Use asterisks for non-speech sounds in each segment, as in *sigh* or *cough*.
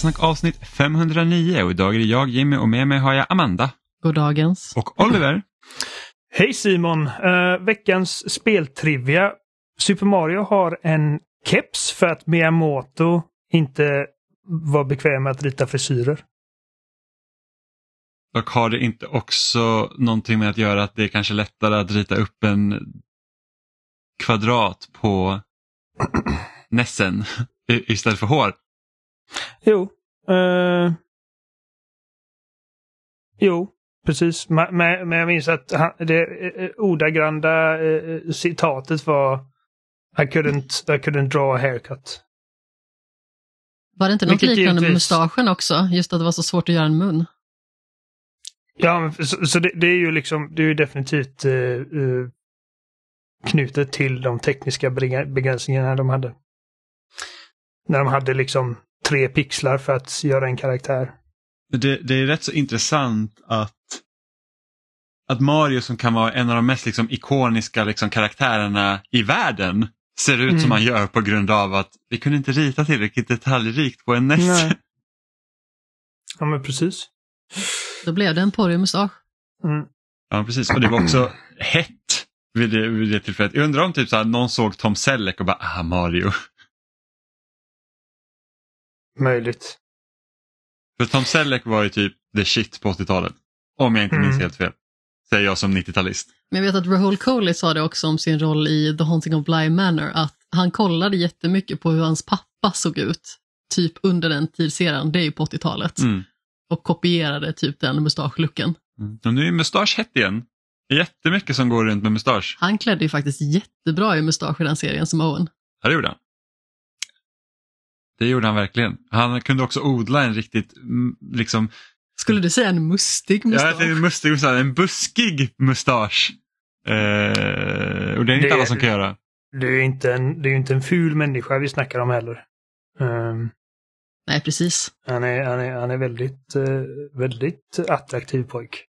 Spelsnack avsnitt 509 och idag är det jag Jimmy och med mig har jag Amanda. Goddagens. Och Oliver. Hej Simon! Uh, veckans speltrivia. Super Mario har en keps för att Miyamoto inte var bekväm med att rita frisyrer. Och har det inte också någonting med att göra att det är kanske lättare att rita upp en kvadrat på *clears throat* nässen istället för hår? Jo. Uh, jo, precis. Men, men jag minns att han, det ordagranda uh, citatet var I couldn't, I couldn't draw a haircut. Var det inte något Vilket liknande med mustaschen också? Just att det var så svårt att göra en mun? Ja, så, så det, det, är ju liksom, det är ju definitivt uh, knutet till de tekniska begränsningarna de hade. När de hade liksom tre pixlar för att göra en karaktär. Det, det är rätt så intressant att, att Mario som kan vara en av de mest liksom, ikoniska liksom, karaktärerna i världen ser ut mm. som han gör på grund av att vi kunde inte rita tillräckligt detaljrikt på en NES. Nej. *laughs* Ja men precis. Då blev det en porrig mustasch. Mm. Ja precis och det var också hett vid det, vid det tillfället. Jag undrar om typ så här, någon såg Tom Selleck och bara ah Mario. Möjligt. För Tom Selleck var ju typ the shit på 80-talet. Om jag inte minns mm. helt fel. Säger jag som 90-talist. Men jag vet att Rahul Coley sa det också om sin roll i The Haunting of Bly Manor. Att han kollade jättemycket på hur hans pappa såg ut. Typ under den tidsserien, det är ju på 80-talet. Mm. Och kopierade typ den mustaschlooken. Mm. Och nu är mustasch hett igen. Jättemycket som går runt med mustasch. Han klädde ju faktiskt jättebra i mustasch i den serien som Owen. Ja, det gjorde han. Det gjorde han verkligen. Han kunde också odla en riktigt, mm, liksom... Skulle du säga en mustig mustasch? Ja, en mustig mustasch. En buskig mustasch. Eh, och det är inte det, alla som kan göra. Det är ju inte en, det är inte en ful människa vi snackar om heller. Um, Nej, precis. Han är, han är, han är väldigt, uh, väldigt attraktiv pojk.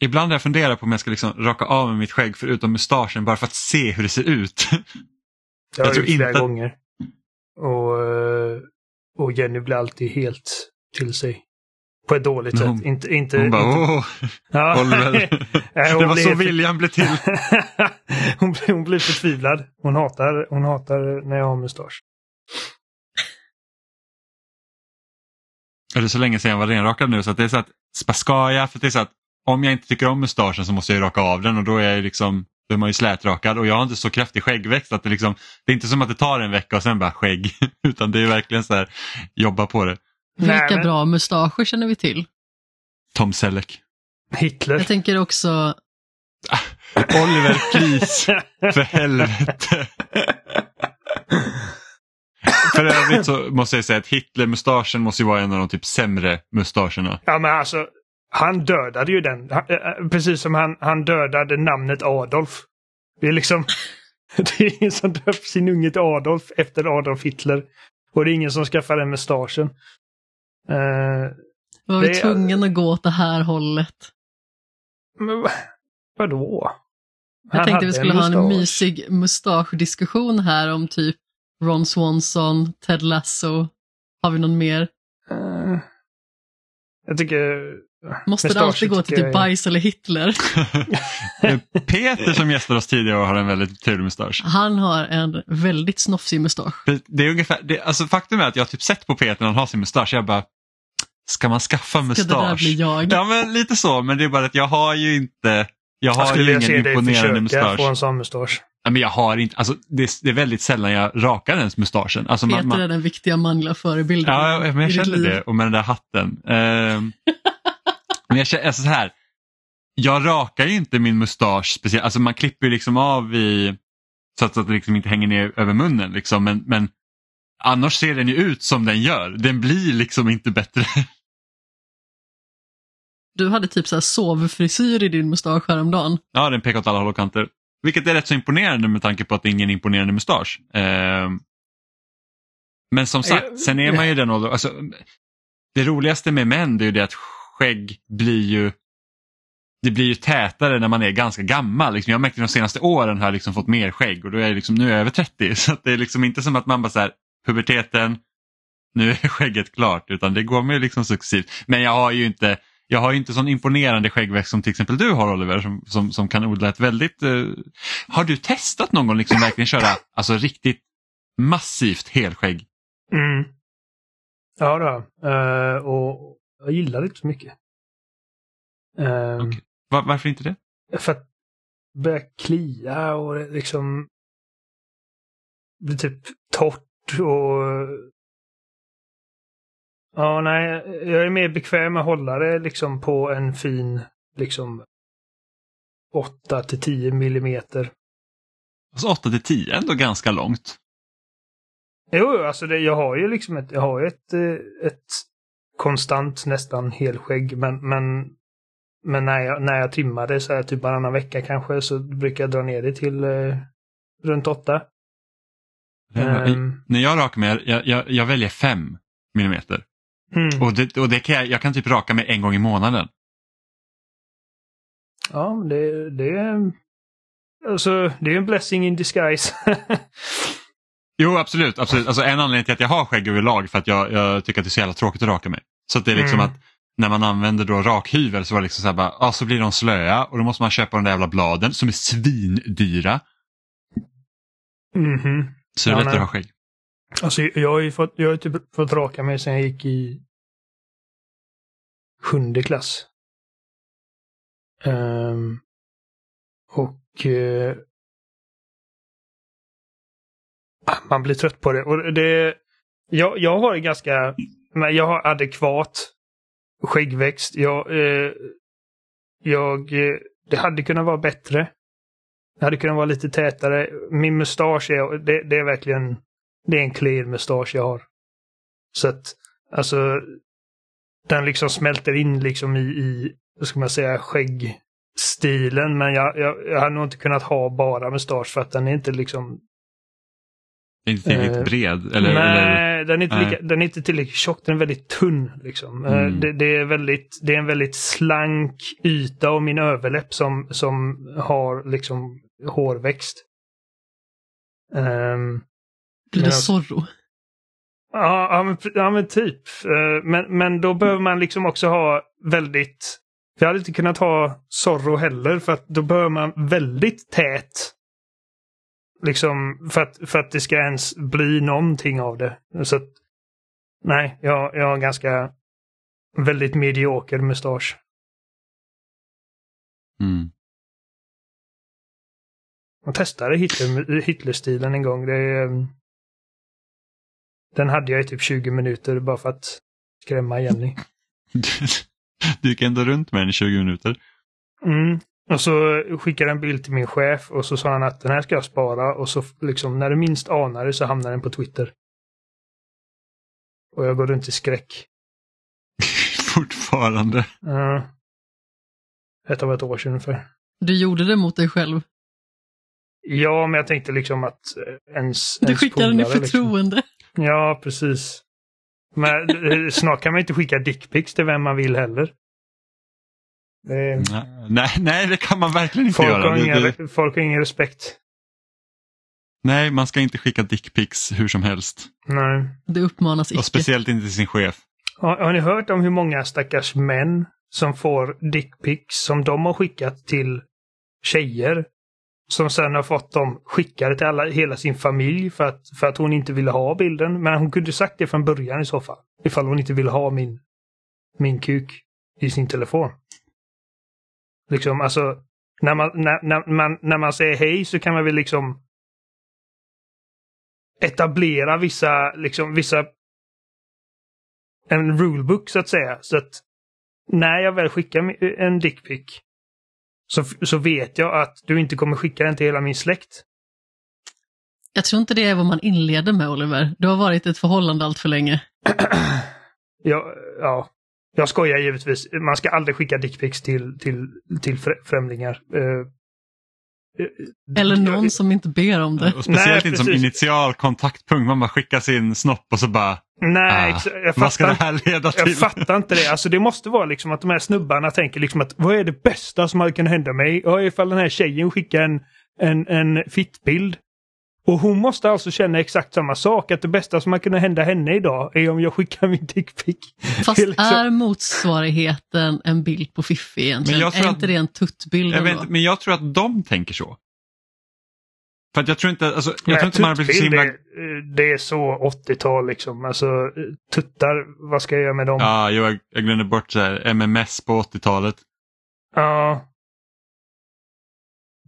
Ibland har jag funderat på om jag ska liksom raka av med mitt skägg förutom mustaschen bara för att se hur det ser ut. jag, jag tror inte gånger. Och, eh, och Jenny blir alltid helt till sig. På ett dåligt sätt. Hon, inte, inte, hon bara åh, ja. *laughs* Oliver. *laughs* det var så viljan blev till. *laughs* hon, blir, hon blir förtvivlad. Hon hatar, hon hatar när jag har mustasch. Det är så länge sedan jag var renrakad nu så att det är så att ska jag, för det är så att om jag inte tycker om mustaschen så måste jag raka av den och då är jag liksom då är man ju slätrakad och jag har inte så kraftig skäggväxt att det liksom, det är inte som att det tar en vecka och sen bara skägg, *laughs* utan det är verkligen så här, jobba på det. Vilka bra mustascher känner vi till? Tom Selleck. Hitler. Jag tänker också... Oliver, please, *laughs* för helvete. För övrigt så måste jag säga att Hitler-mustaschen måste ju vara en av de typ sämre mustascherna. Ja men alltså, han dödade ju den. Eh, eh, precis som han, han dödade namnet Adolf. Det är liksom... *laughs* Det är ingen som döper sin unge till Adolf efter Adolf Hitler. Och det är ingen som skaffar den mustaschen. Uh, var vi tvungen att gå åt det här hållet? Men vadå? Jag han tänkte vi skulle ha en mysig mustaschdiskussion här om typ Ron Swanson, Ted Lasso. Har vi någon mer? Uh, jag tycker Måste det alltid gå till typ bajs eller Hitler? Peter som gästade oss tidigare har en väldigt trevlig mustasch. Han har en väldigt snofsig mustasch. Det är ungefär, det, alltså faktum är att jag har typ sett på Peter när han har sin mustasch. Jag bara, ska man skaffa mustasch? Ska det där bli jag? Ja men lite så, men det är bara att jag har ju inte, jag har jag ju ingen imponerande mustasch. Jag få en sån mustasch. Ja, men jag har inte, alltså, det, är, det är väldigt sällan jag rakar ens mustaschen. Alltså, Peter man, man, är den viktiga manliga förebilden Ja, men jag känner det och med den där hatten. Uh, *laughs* Men jag känner alltså så här, jag rakar ju inte min mustasch speciellt, alltså man klipper ju liksom av i så att, det liksom inte hänger ner över munnen liksom men, men annars ser den ju ut som den gör, den blir liksom inte bättre. *laughs* Du hade typ så här sovfrisyr i din mustasch häromdagen. Ja, den pekar åt alla håll och kanter. Vilket är rätt så imponerande med tanke på att det är ingen imponerande mustasch. Eh, men som sagt, sen är man ju den åldern, alltså, det roligaste med män det är ju det att skägg blir ju det blir ju tätare när man är ganska gammal. Liksom jag har märkt de senaste åren har jag liksom fått mer skägg och då är jag liksom, nu är jag över 30. *laughs* Så det är liksom inte som att man bara så här, puberteten, nu är skägget klart utan det går med liksom successivt. Men jag har ju inte jag har inte sån imponerande skäggväxt som till exempel du har Oliver som, som, som kan odla ett väldigt... Uh, har du testat någon gång liksom verkligen köra alltså riktigt massivt helskägg? Mm. Ja då. Uh, och jag gillar det inte så mycket. Uh, okay. Var, varför inte det? För att börja klia och liksom bli typ torrt och Ja, nej, jag är mer bekväm med att hålla det liksom på en fin liksom 8 till 10 millimeter. Alltså 8 till 10 är ändå ganska långt. Jo, alltså det, jag har ju liksom ett, jag har ett, eh, ett konstant nästan helskägg men, men, men när, jag, när jag trimmar det så här typ varannan vecka kanske så brukar jag dra ner det till eh, runt 8. Ja, um, när jag rakar mig, jag, jag, jag väljer 5 millimeter. Mm. Och, det, och det kan jag, jag kan typ raka mig en gång i månaden. Ja, det, det är alltså, det är en blessing in disguise. *laughs* jo, absolut. absolut. Alltså, en anledning till att jag har skägg överlag för att jag, jag tycker att det är så jävla tråkigt att raka mig. Så det är liksom mm. att när man använder då rakhyvel så var det liksom så här bara, ah, så blir de slöa och då måste man köpa de där jävla bladen som är svindyra. Mm -hmm. Så det är ja, lättare att ha skägg. Alltså jag har ju fått, jag har typ fått raka mig sen jag gick i sjunde klass. Um, och uh, Ah, man blir trött på det. Och det jag, jag har ganska, men jag har adekvat skäggväxt. Jag, eh, jag, eh, det hade kunnat vara bättre. Det hade kunnat vara lite tätare. Min mustasch är, det, det är verkligen det är en clear mustasch jag har. Så att, alltså, den liksom smälter in liksom i, i vad ska man säga, skäggstilen. Men jag, jag, jag hade nog inte kunnat ha bara mustasch för att den är inte liksom... Inte tillräckligt eh, bred? Eller, nej, eller? Den, är inte nej. Lika, den är inte tillräckligt tjock, den är väldigt tunn. Liksom. Eh, mm. Det, det, är väldigt, det är en väldigt slank yta och min överläpp som, som har liksom hårväxt. Um, blir det Zorro? Ja, ja, men, ja, men typ. Eh, men, men då behöver man liksom också ha väldigt... Jag hade inte kunnat ha Zorro heller för att då behöver man väldigt tät. Liksom för att, för att det ska ens bli någonting av det. Så att, nej, jag, jag har ganska väldigt medioker mustasch. Mm. Jag testade Hitler, Hitler-stilen en gång. Det är, den hade jag i typ 20 minuter bara för att skrämma Jenny. *laughs* du gick ändå runt med den i 20 minuter? Mm. Och så skickade jag en bild till min chef och så sa han att den här ska jag spara och så liksom när du minst anar det så hamnar den på Twitter. Och jag går runt i skräck. *laughs* Fortfarande? Ja. Ett av ett år sedan ungefär. Du gjorde det mot dig själv? Ja, men jag tänkte liksom att eh, ens Du skickade den i liksom- förtroende? Liksom. Ja, precis. Men eh, snart kan man inte skicka dickpics till vem man vill heller. Det... Nej, nej, det kan man verkligen inte folk göra. Har inga, det... Folk har ingen respekt. Nej, man ska inte skicka dickpics hur som helst. Nej. Det uppmanas icke. Och speciellt inte till sin chef. Har, har ni hört om hur många stackars män som får dickpics som de har skickat till tjejer som sen har fått dem skickade till alla, hela sin familj för att, för att hon inte ville ha bilden. Men hon kunde sagt det från början i så fall. Ifall hon inte ville ha min, min kuk i sin telefon. Liksom alltså, när man, när, när, man, när man säger hej så kan man väl liksom etablera vissa, liksom vissa en rulebook så att säga. Så att när jag väl skickar en dickpic så, så vet jag att du inte kommer skicka den till hela min släkt. Jag tror inte det är vad man inleder med Oliver. Du har varit ett förhållande allt för länge. *clears throat* ja, ja, jag skojar givetvis. Man ska aldrig skicka dickpics till, till, till främlingar. Uh, eller någon som inte ber om det. Och speciellt Nej, inte som initial kontaktpunkt. Man bara skickar sin snopp och så bara... Nej, ah, jag vad ska det här leda till? Jag fattar inte det. Alltså det måste vara liksom att de här snubbarna tänker liksom att vad är det bästa som hade kunnat hända mig? Ja, ifall den här tjejen skickar en, en, en fittbild. Och hon måste alltså känna exakt samma sak, att det bästa som kan hända henne idag är om jag skickar min dickpic. Fast är, liksom... är motsvarigheten en bild på Fiffi egentligen? är att... inte det en tuttbild? Jag vet, men jag tror att de tänker så. För att jag tror inte, alltså, jag tror inte man har blivit så himla... Det, det är så 80-tal liksom. Alltså tuttar, vad ska jag göra med dem? Ja, jag, jag glömde bort så här, MMS på 80-talet. Ja.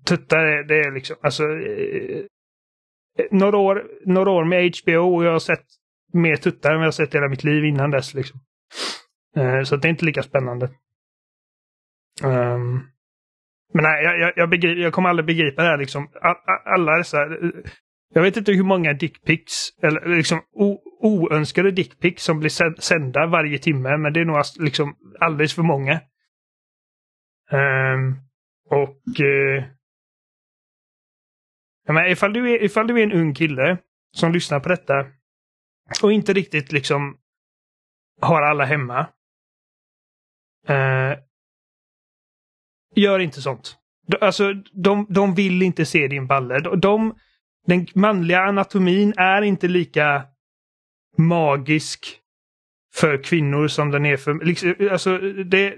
Tuttar, det är liksom, alltså eh, några, år, några år med HBO och jag har sett mer tuttar än jag har sett hela mitt liv innan dess. Liksom. Eh, så det är inte lika spännande. Um, men nej, jag, jag, jag, begriper, jag kommer aldrig begripa det här liksom. Alla dessa... Jag vet inte hur många dickpics, eller liksom o, oönskade dickpics som blir sända varje timme, men det är nog alltså, liksom alldeles för många. Um, och... Eh, jag menar, ifall, du är, ifall du är en ung kille som lyssnar på detta och inte riktigt liksom har alla hemma. Eh, gör inte sånt. Alltså, de, de vill inte se din balle. De, de, den manliga anatomin är inte lika magisk för kvinnor som den är för... Liksom, alltså, det,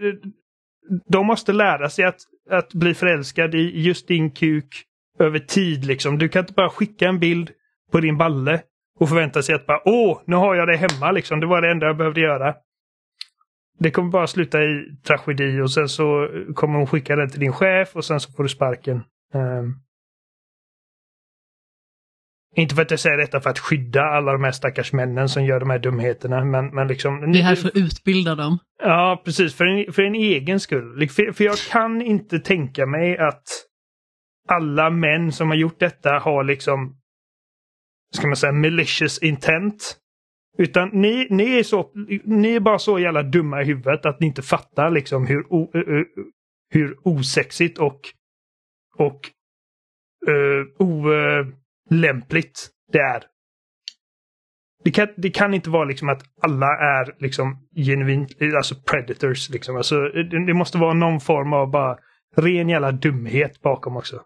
de måste lära sig att, att bli förälskad i just din kuk över tid. Liksom. Du kan inte bara skicka en bild på din balle och förvänta sig att bara åh, nu har jag det hemma liksom. Det var det enda jag behövde göra. Det kommer bara sluta i tragedi och sen så kommer hon skicka den till din chef och sen så får du sparken. Um, inte för att jag säger detta för att skydda alla de här stackars männen som gör de här dumheterna, men, men liksom... Vi är här för att utbilda dem. Ja, precis. För en, för en egen skull. För, för jag kan inte tänka mig att alla män som har gjort detta har liksom, ska man säga, malicious intent. Utan ni, ni, är så, ni är bara så jävla dumma i huvudet att ni inte fattar liksom hur, o, hur osexigt och, och uh, olämpligt det är. Det kan, det kan inte vara liksom att alla är liksom genuint, alltså predators liksom. Alltså, det, det måste vara någon form av bara ren jävla dumhet bakom också.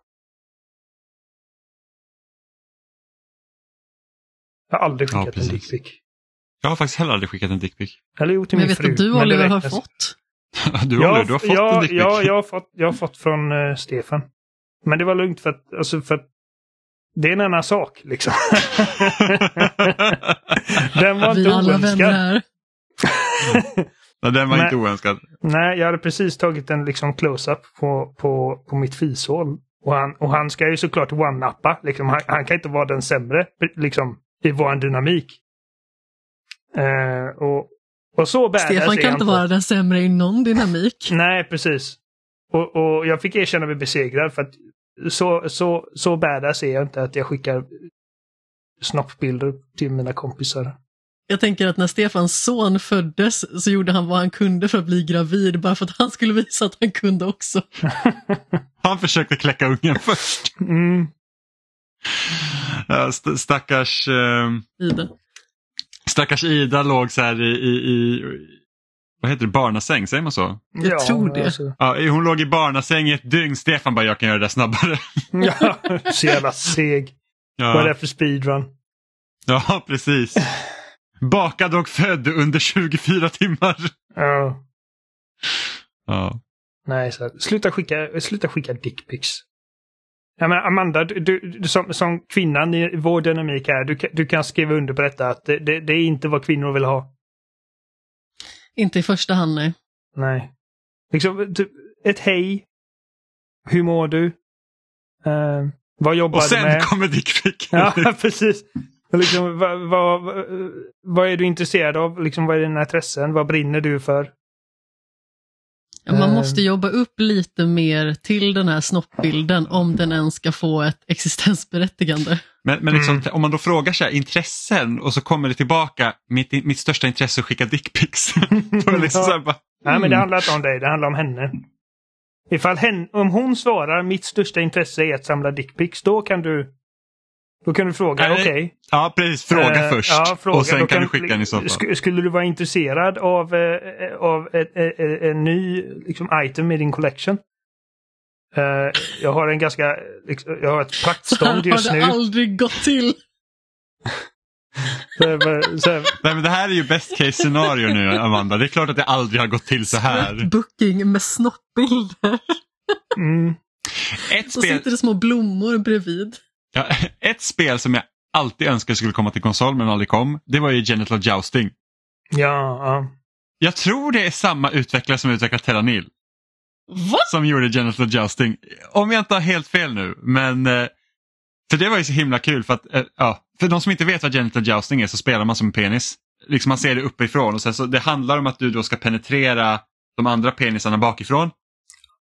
Jag har aldrig skickat ja, en dickpic. Jag har faktiskt heller aldrig skickat en dickpic. Eller jo, till min fru. Men jag vet att du Oliver har fått. *laughs* du Oliver, du har fått ja, en dickpic. Ja, jag har fått, jag har fått från uh, Stefan. Men det var lugnt för att, alltså för att det är en annan sak liksom. *laughs* *laughs* Den var inte oönskad. Nej, den var men, inte oönskad. Nej, jag hade precis tagit en liksom close-up på, på, på mitt fishål. Och han, och han ska ju såklart one-uppa. Liksom, han, han, kan inte vara den sämre liksom, i vår dynamik. Uh, och, och så badass Stefan kan inte vara den sämre i någon dynamik. *laughs* Nej, precis. Och, och jag fick erkänna mig besegrad för att så, så, så badass är jag inte att jag skickar snoppbilder till mina kompisar. Jag tänker att när Stefans son föddes så gjorde han vad han kunde för att bli gravid bara för att han skulle visa att han kunde också. *laughs* *laughs* han försökte kläcka ungen först. Mm. St stackars... Eh, Ida. Stackars Ida låg så här i, i, i vad heter det, barnasäng, säger man så? Jag ja, tror det. Alltså. Ja, hon låg i barnasäng i ett dygn. Stefan bara, jag kan göra det snabbare. *laughs* ja, så jävla seg. Ja. Vad är det för speedrun? Ja, precis. Bakad och född under 24 timmar. Ja. Ja. Nej, så sluta skicka, sluta skicka dickpics. Ja, men Amanda, du, du, som, som kvinnan i vår dynamik här, du, du kan skriva under på detta att det, det, det, är inte vad kvinnor vill ha. Inte i första hand, nej. Nej. Liksom, typ, ett hej. Hur mår du? Uh, vad jobbar du med? Och sen kommer dickpic. *laughs* ja, precis. Liksom, vad, vad, vad, är du intresserad av? Liksom, vad är dina intressen? Vad brinner du för? Man måste jobba upp lite mer till den här snoppbilden om den ens ska få ett existensberättigande. Men, men liksom, mm. om man då frågar så här, intressen och så kommer det tillbaka, mitt, mitt största intresse är att skicka dickpics. *laughs* liksom ja. mm. Nej men det handlar inte om dig, det handlar om henne. Ifall hen, om hon svarar mitt största intresse är att samla dickpics, då kan du då kan du fråga, okej. Okay. Ja, precis. Fråga uh, först. Ja, fråga. Och sen kan, kan, du skicka den i så fall. Sk skulle du vara intresserad av, uh, av en, ny liksom, item i din collection? Uh, jag har en ganska, liksom, jag har ett praktstånd *laughs* just nu. har det aldrig gått till. så, så, Nej, men det här är ju best case scenario nu Amanda. Det är klart att det aldrig har gått till så här. Booking med snoppbilder. Mm. Ett spel... Så sitter det små blommor bredvid. Ja, *laughs* ett spel som jag alltid önskade skulle komma till konsol men aldrig kom. Det var ju Genital Jousting. Ja, ja. Jag tror det är samma utvecklare som utvecklat Terranil. Va? Som gjorde Genital Jousting. Om jag inte har helt fel nu men eh, för det var ju så himla kul för att, äh, ja, för de som inte vet vad genital jousting är så spelar man som en penis. Liksom man ser det uppifrån och sen så det handlar om att du då ska penetrera de andra penisarna bakifrån.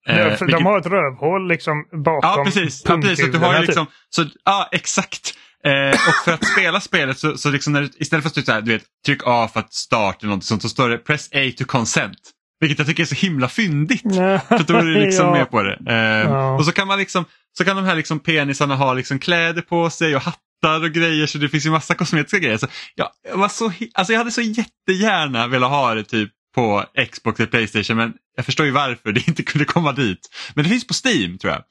Ja, för eh, vilket... De har ett rövhål liksom bakom Ja precis, ja, precis. Så du har typ. liksom, så, ja exakt. Eh, och för att spela spelet så, så liksom när du, istället för att du, du vet, tryck A för att starta eller något sånt så står det press A to consent. Vilket jag tycker är så himla fyndigt. För då är du liksom *laughs* ja. med på det. Eh, ja. Och så kan man liksom, så kan de här liksom penisarna ha liksom kläder på sig och hattar och grejer så det finns ju massa kosmetiska grejer. Så jag, var så, alltså jag hade så jättegärna velat ha det typ på Xbox eller Playstation men jag förstår ju varför det inte kunde komma dit. Men det finns på Steam tror jag.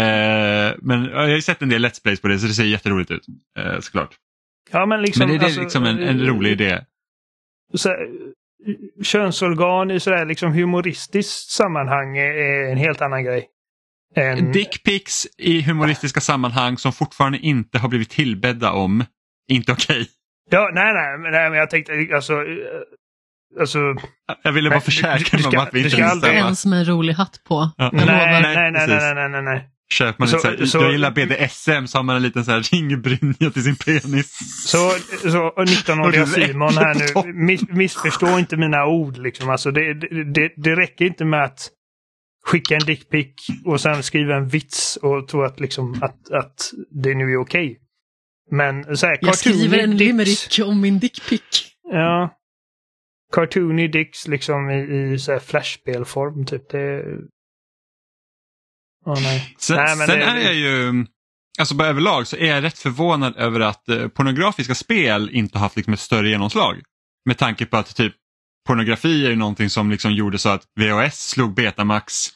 Eh, men jag har ju sett en del Let's Plays på det så det ser jätteroligt ut eh, såklart. Ja, men, liksom, men det är alltså, liksom en, en rolig idé. Så, könsorgan i sådär liksom humoristiskt sammanhang är en helt annan grej. En... Dickpics i humoristiska sammanhang som fortfarande inte har blivit tillbedda om. Inte okej. Okay. Ja, nej, nej, nej, men jag tänkte alltså... Alltså jag ville bara försäkra mig om att vi inte ska aldrig... ens med en rolig hatt på. Ja. Nej, nej, nej, nej, nej, nej, nej, nej. Köper man så, lite så, jag gillar BDSM så har man en liten så här ringbrynja till sin penis. Så, så 19-åriga Simon här nu, *laughs* miss, missförstå inte mina ord liksom. Alltså det, det, det räcker inte med att skicka en dickpic och sen skriva en vits och tro att, liksom, att, att det nu är okej. Okay. Men så här, Jag skriver en limerick om min dickpic. Ja. Cartoony dicks liksom i, i så här flashspelform typ. Det... Oh, nej. *laughs* Sen, nej, sen det, är jag ju, alltså bara överlag så är jag rätt förvånad över att eh, pornografiska spel inte haft liksom ett större genomslag. Med tanke på att typ pornografi är ju någonting som liksom gjorde så att VHS slog Betamax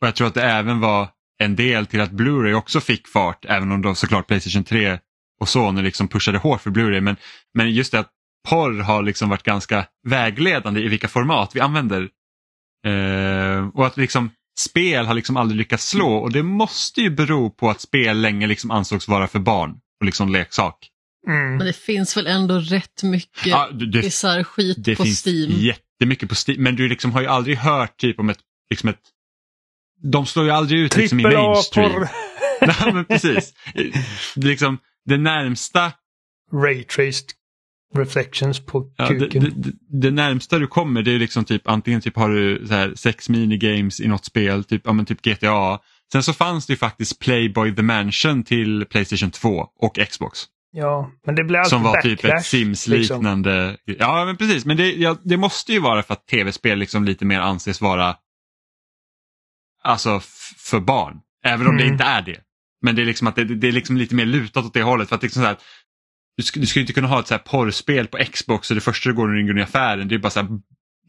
och jag tror att det även var en del till att Blu-ray också fick fart även om då såklart Playstation 3 och Sony liksom pushade hårt för Blu-ray men, men just det att porr har liksom varit ganska vägledande i vilka format vi använder. Eh, och att liksom spel har liksom aldrig lyckats slå och det måste ju bero på att spel länge liksom ansågs vara för barn och liksom leksak. Mm. Men det finns väl ändå rätt mycket ja, bisarr skit det på finns Steam? jättemycket på Steam, men du liksom har ju aldrig hört typ om ett, liksom ett de slår ju aldrig ut liksom i mainstream. *laughs* Nej, men precis. liksom, det närmsta Ray-traced reflections på kuken. Ja, det, det, det, närmsta du kommer det är liksom typ antingen typ har du så här, sex minigames i något spel, typ, ja, men typ GTA. Sen så fanns det ju faktiskt Playboy the Mansion till Playstation 2 och Xbox. Ja, men det blir alltid Som var backlash, typ ett Sims-liknande. Liksom. Ja, men precis. Men det, ja, det måste ju vara för att tv-spel liksom lite mer anses vara alltså för barn. Även om mm. det inte är det. Men det är liksom att det, det, är liksom lite mer lutat åt det hållet. För att liksom så här, du, ska, du ska inte kunna ha ett så här porrspel på Xbox och det första du går går i affären det är bara så här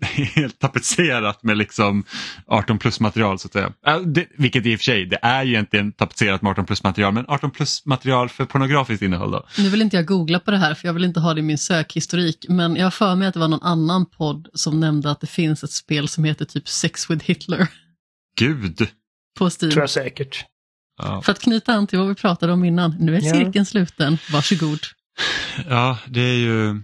*laughs* helt tapetserat med liksom 18 plus material så att säga. Det, vilket i och för sig, det är ju egentligen tapetserat med 18 plus material men 18 plus material för pornografiskt innehåll då. Nu vill inte jag googla på det här för jag vill inte ha det i min sökhistorik men jag har för mig att det var någon annan podd som nämnde att det finns ett spel som heter typ Sex with Hitler. Gud! På Steam. Tror jag säkert. Ja. För att knyta an till vad vi pratade om innan, nu är cirkeln ja. sluten, varsågod. Ja, det är ju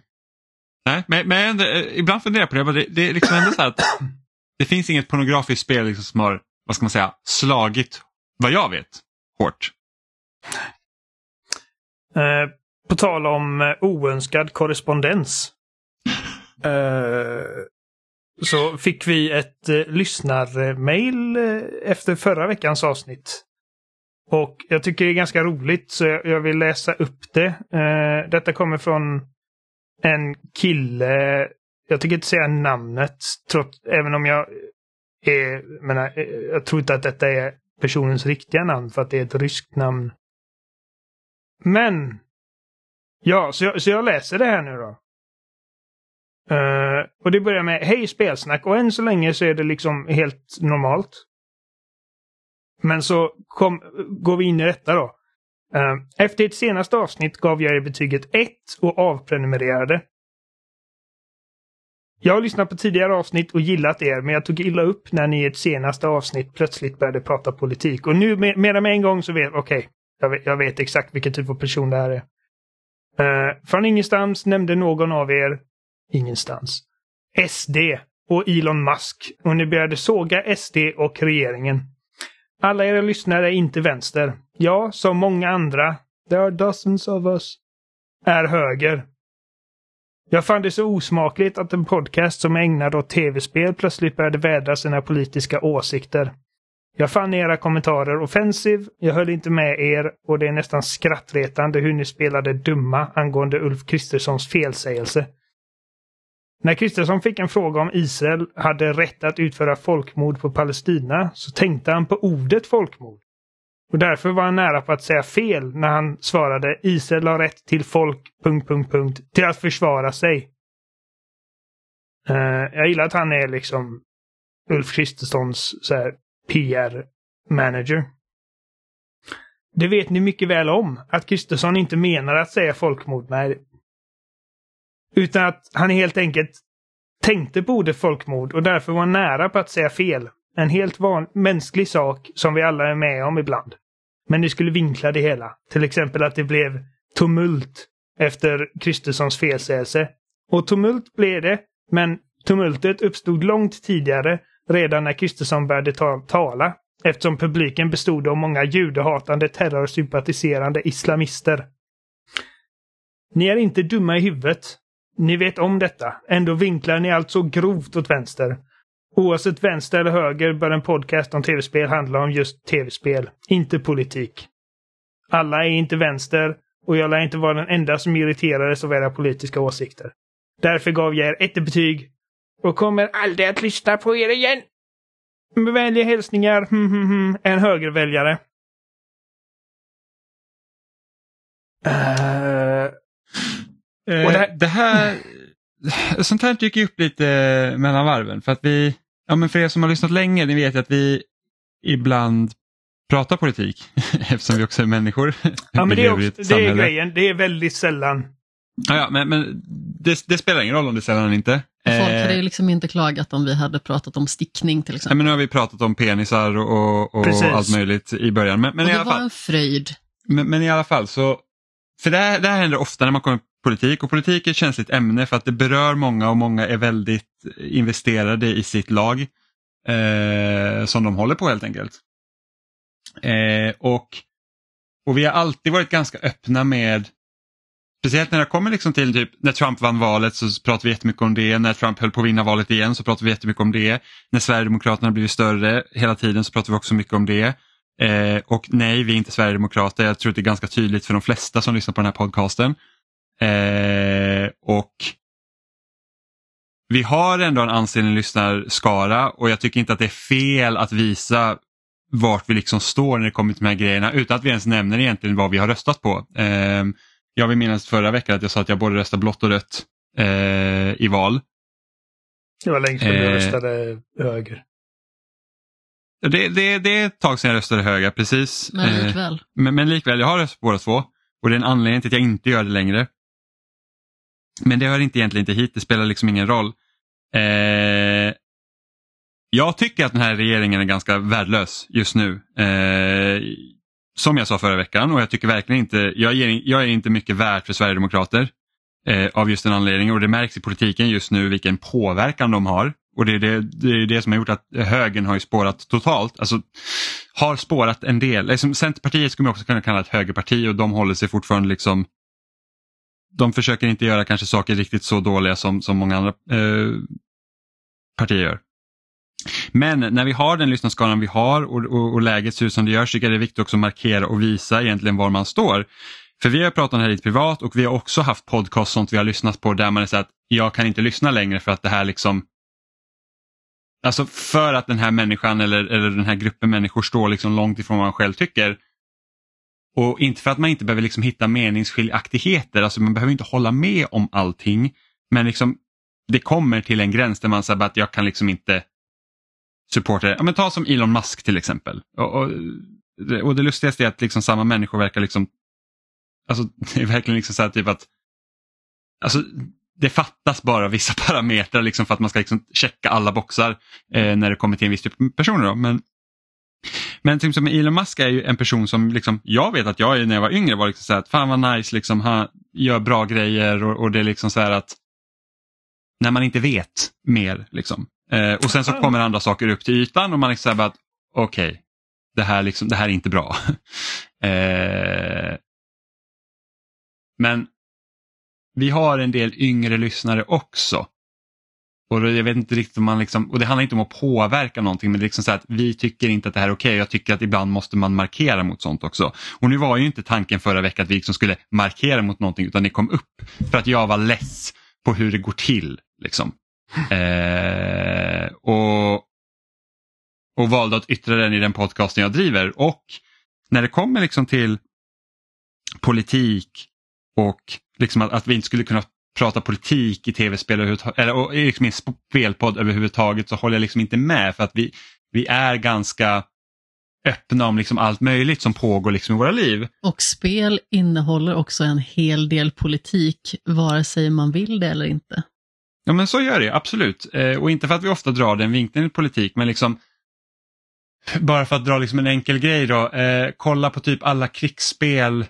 Nej, men, men eh, ibland funderar jag på det. Det, det är liksom ändå så att *clears throat* det finns inget pornografiskt spel liksom som har, vad ska man säga, slagit, vad jag vet, hårt. Eh, på tal om eh, oönskad korrespondens. *laughs* Eh, så fick vi ett eh, lyssnarmail efter förra veckans avsnitt. Och jag tycker det är ganska roligt så jag, jag vill läsa upp det. Eh, detta kommer från en kille, jag tänker inte säga namnet, trots, även om jag är, menar, eh, jag tror inte att detta är personens riktiga namn för att det är ett ryskt namn. Men! Ja, så jag, så jag läser det här nu då. Uh, och det börjar med Hej spelsnack och än så länge så är det liksom helt normalt. Men så kom, går vi in i detta då. Uh, efter ett senaste avsnitt gav jag er betyget 1 och avprenumererade. Jag har lyssnat på tidigare avsnitt och gillat er, men jag tog illa upp när ni i ett senaste avsnitt plötsligt började prata politik. Och nu med, med en gång så vet okej, okay, jag, jag, vet exakt vilken typ av person det här är. Uh, från ingenstans nämnde någon av er ingenstans. SD och Elon Musk och ni började såga SD och regeringen. Alla era lyssnare är inte vänster. Jag, som många andra, there are dozens of us, är höger. Jag fann det så osmakligt att en podcast som är ägnad åt tv-spel plötsligt började vädra sina politiska åsikter. Jag fann era kommentarer offensiv, jag höll inte med er och det är nästan skrattretande hur ni spelade dumma angående Ulf Kristerssons felsägelse. När Kristersson fick en fråga om Israel hade rätt att utföra folkmord på Palestina så tänkte han på ordet folkmord. Och därför var han nära på att säga fel när han svarade Israel har rätt till folk... Punkt, punkt, punkt, till att försvara sig. Uh, jag gillar att han är liksom Ulf Kristerssons PR-manager. Det vet ni mycket väl om, att Kristersson inte menar att säga folkmord med utan att han helt enkelt tänkte på ordet folkmord och därför var nära på att säga fel. En helt van mänsklig sak som vi alla är med om ibland. Men ni skulle vinkla det hela. Till exempel att det blev tumult efter Kristerssons felsägelse. Och tumult blev det, men tumultet uppstod långt tidigare, redan när Kristersson började ta tala. Eftersom publiken bestod av många judehatande, terrorsympatiserande islamister. Ni är inte dumma i huvudet. Ni vet om detta. Ändå vinklar ni allt så grovt åt vänster. Oavsett vänster eller höger bör en podcast om tv-spel handla om just tv-spel, inte politik. Alla är inte vänster och jag lär inte vara den enda som irriterades av era politiska åsikter. Därför gav jag er ett betyg och kommer aldrig att lyssna på er igen. Med vänliga hälsningar, hm, hm, hm, en högerväljare. Uh, Eh, det, här, det *laughs* här, sånt här dyker upp lite mellan varven för att vi, ja men för er som har lyssnat länge, ni vet att vi ibland pratar politik *laughs* eftersom vi också är människor. Ja men det är, också, det är grejen, det är väldigt sällan. Ja, ja men, men det, det, spelar ingen roll om det är sällan eller inte. Folk hade ju liksom inte klagat om vi hade pratat om stickning till exempel. Ja, men nu har vi pratat om penisar och, och allt möjligt i början. Men, men och det i alla var fall, en fröjd. Men, men, i alla fall så, för det här, det här händer ofta när man kommer politik och politik är ett känsligt ämne för att det berör många och många är väldigt investerade i sitt lag eh, som de håller på helt enkelt. Eh, och, och vi har alltid varit ganska öppna med Speciellt när det kommer liksom till typ när Trump vann valet så pratar vi jättemycket om det. När Trump höll på att vinna valet igen så pratar vi jättemycket om det. När Sverigedemokraterna blivit större hela tiden så pratar vi också mycket om det. Eh, och nej, vi är inte Sverigedemokrater. Jag tror att det är ganska tydligt för de flesta som lyssnar på den här podcasten. Eh, och vi har ändå en ansenlig lyssnarskara och jag tycker inte att det är fel att visa vart vi liksom står när det kommer till de här grejerna utan att vi ens nämner egentligen vad vi har röstat på. Eh, jag vill minnas förra veckan att jag sa att jag både röstade blått och rött eh, i val. Det var länge sedan du eh, röstade höger. Det, det, det är ett tag sedan jag röstade höger, precis. Men eh, likväl. Men, men likväl, jag har röstat på båda två. Och det är en anledning till att jag inte gör det längre. Men det hör inte egentligen inte hit, det spelar liksom ingen roll. Eh, jag tycker att den här regeringen är ganska värdelös just nu. Eh, som jag sa förra veckan och jag tycker verkligen inte, jag, ger, jag är inte mycket värd för Sverigedemokrater. Eh, av just den anledningen och det märks i politiken just nu vilken påverkan de har. Och det är det, det, är det som har gjort att högern har ju spårat totalt. Alltså har spårat en del. Liksom, Centerpartiet skulle man också kunna kalla ett högerparti och de håller sig fortfarande liksom de försöker inte göra kanske saker riktigt så dåliga som, som många andra eh, partier gör. Men när vi har den lyssnarskalan vi har och, och, och läget ser ut som det gör så tycker jag det är viktigt också att markera och visa egentligen var man står. För vi har pratat om det här lite privat och vi har också haft podcast sånt vi har lyssnat på där man säger att jag kan inte lyssna längre för att det här liksom Alltså för att den här människan eller, eller den här gruppen människor står liksom långt ifrån vad man själv tycker och inte för att man inte behöver liksom hitta meningsskiljaktigheter, alltså man behöver inte hålla med om allting. Men liksom, det kommer till en gräns där man säger att jag kan liksom inte supporter, ja, men ta som Elon Musk till exempel. Och, och, och det lustigaste är att liksom samma människor verkar liksom, alltså *laughs* det är verkligen liksom så här typ att, alltså det fattas bara vissa *laughs* parametrar liksom för att man ska liksom checka alla boxar eh, när det kommer till en viss typ av personer. Då. Men, men till exempel Elon Musk är ju en person som liksom, jag vet att jag när jag var yngre var liksom så här att fan vad nice, liksom, han gör bra grejer och, och det är liksom så här att när man inte vet mer. Liksom. Eh, och sen så kommer andra saker upp till ytan och man liksom säger att okej, okay, det, här liksom, det här är inte bra. *laughs* eh, men vi har en del yngre lyssnare också. Och jag vet inte riktigt om man liksom, och det handlar inte om att påverka någonting men det är liksom så att vi tycker inte att det här är okej. Okay. Jag tycker att ibland måste man markera mot sånt också. Och nu var ju inte tanken förra veckan att vi liksom skulle markera mot någonting utan det kom upp för att jag var less på hur det går till. Liksom. Eh, och, och valde att yttra den i den podcasten jag driver. Och när det kommer liksom till politik och liksom att, att vi inte skulle kunna prata politik i tv-spel eller liksom i en spelpodd överhuvudtaget så håller jag liksom inte med för att vi, vi är ganska öppna om liksom allt möjligt som pågår liksom i våra liv. Och spel innehåller också en hel del politik, vare sig man vill det eller inte. Ja men så gör det absolut. Eh, och inte för att vi ofta drar den vinkeln i politik men liksom bara för att dra liksom en enkel grej då. Eh, kolla på typ alla krigsspel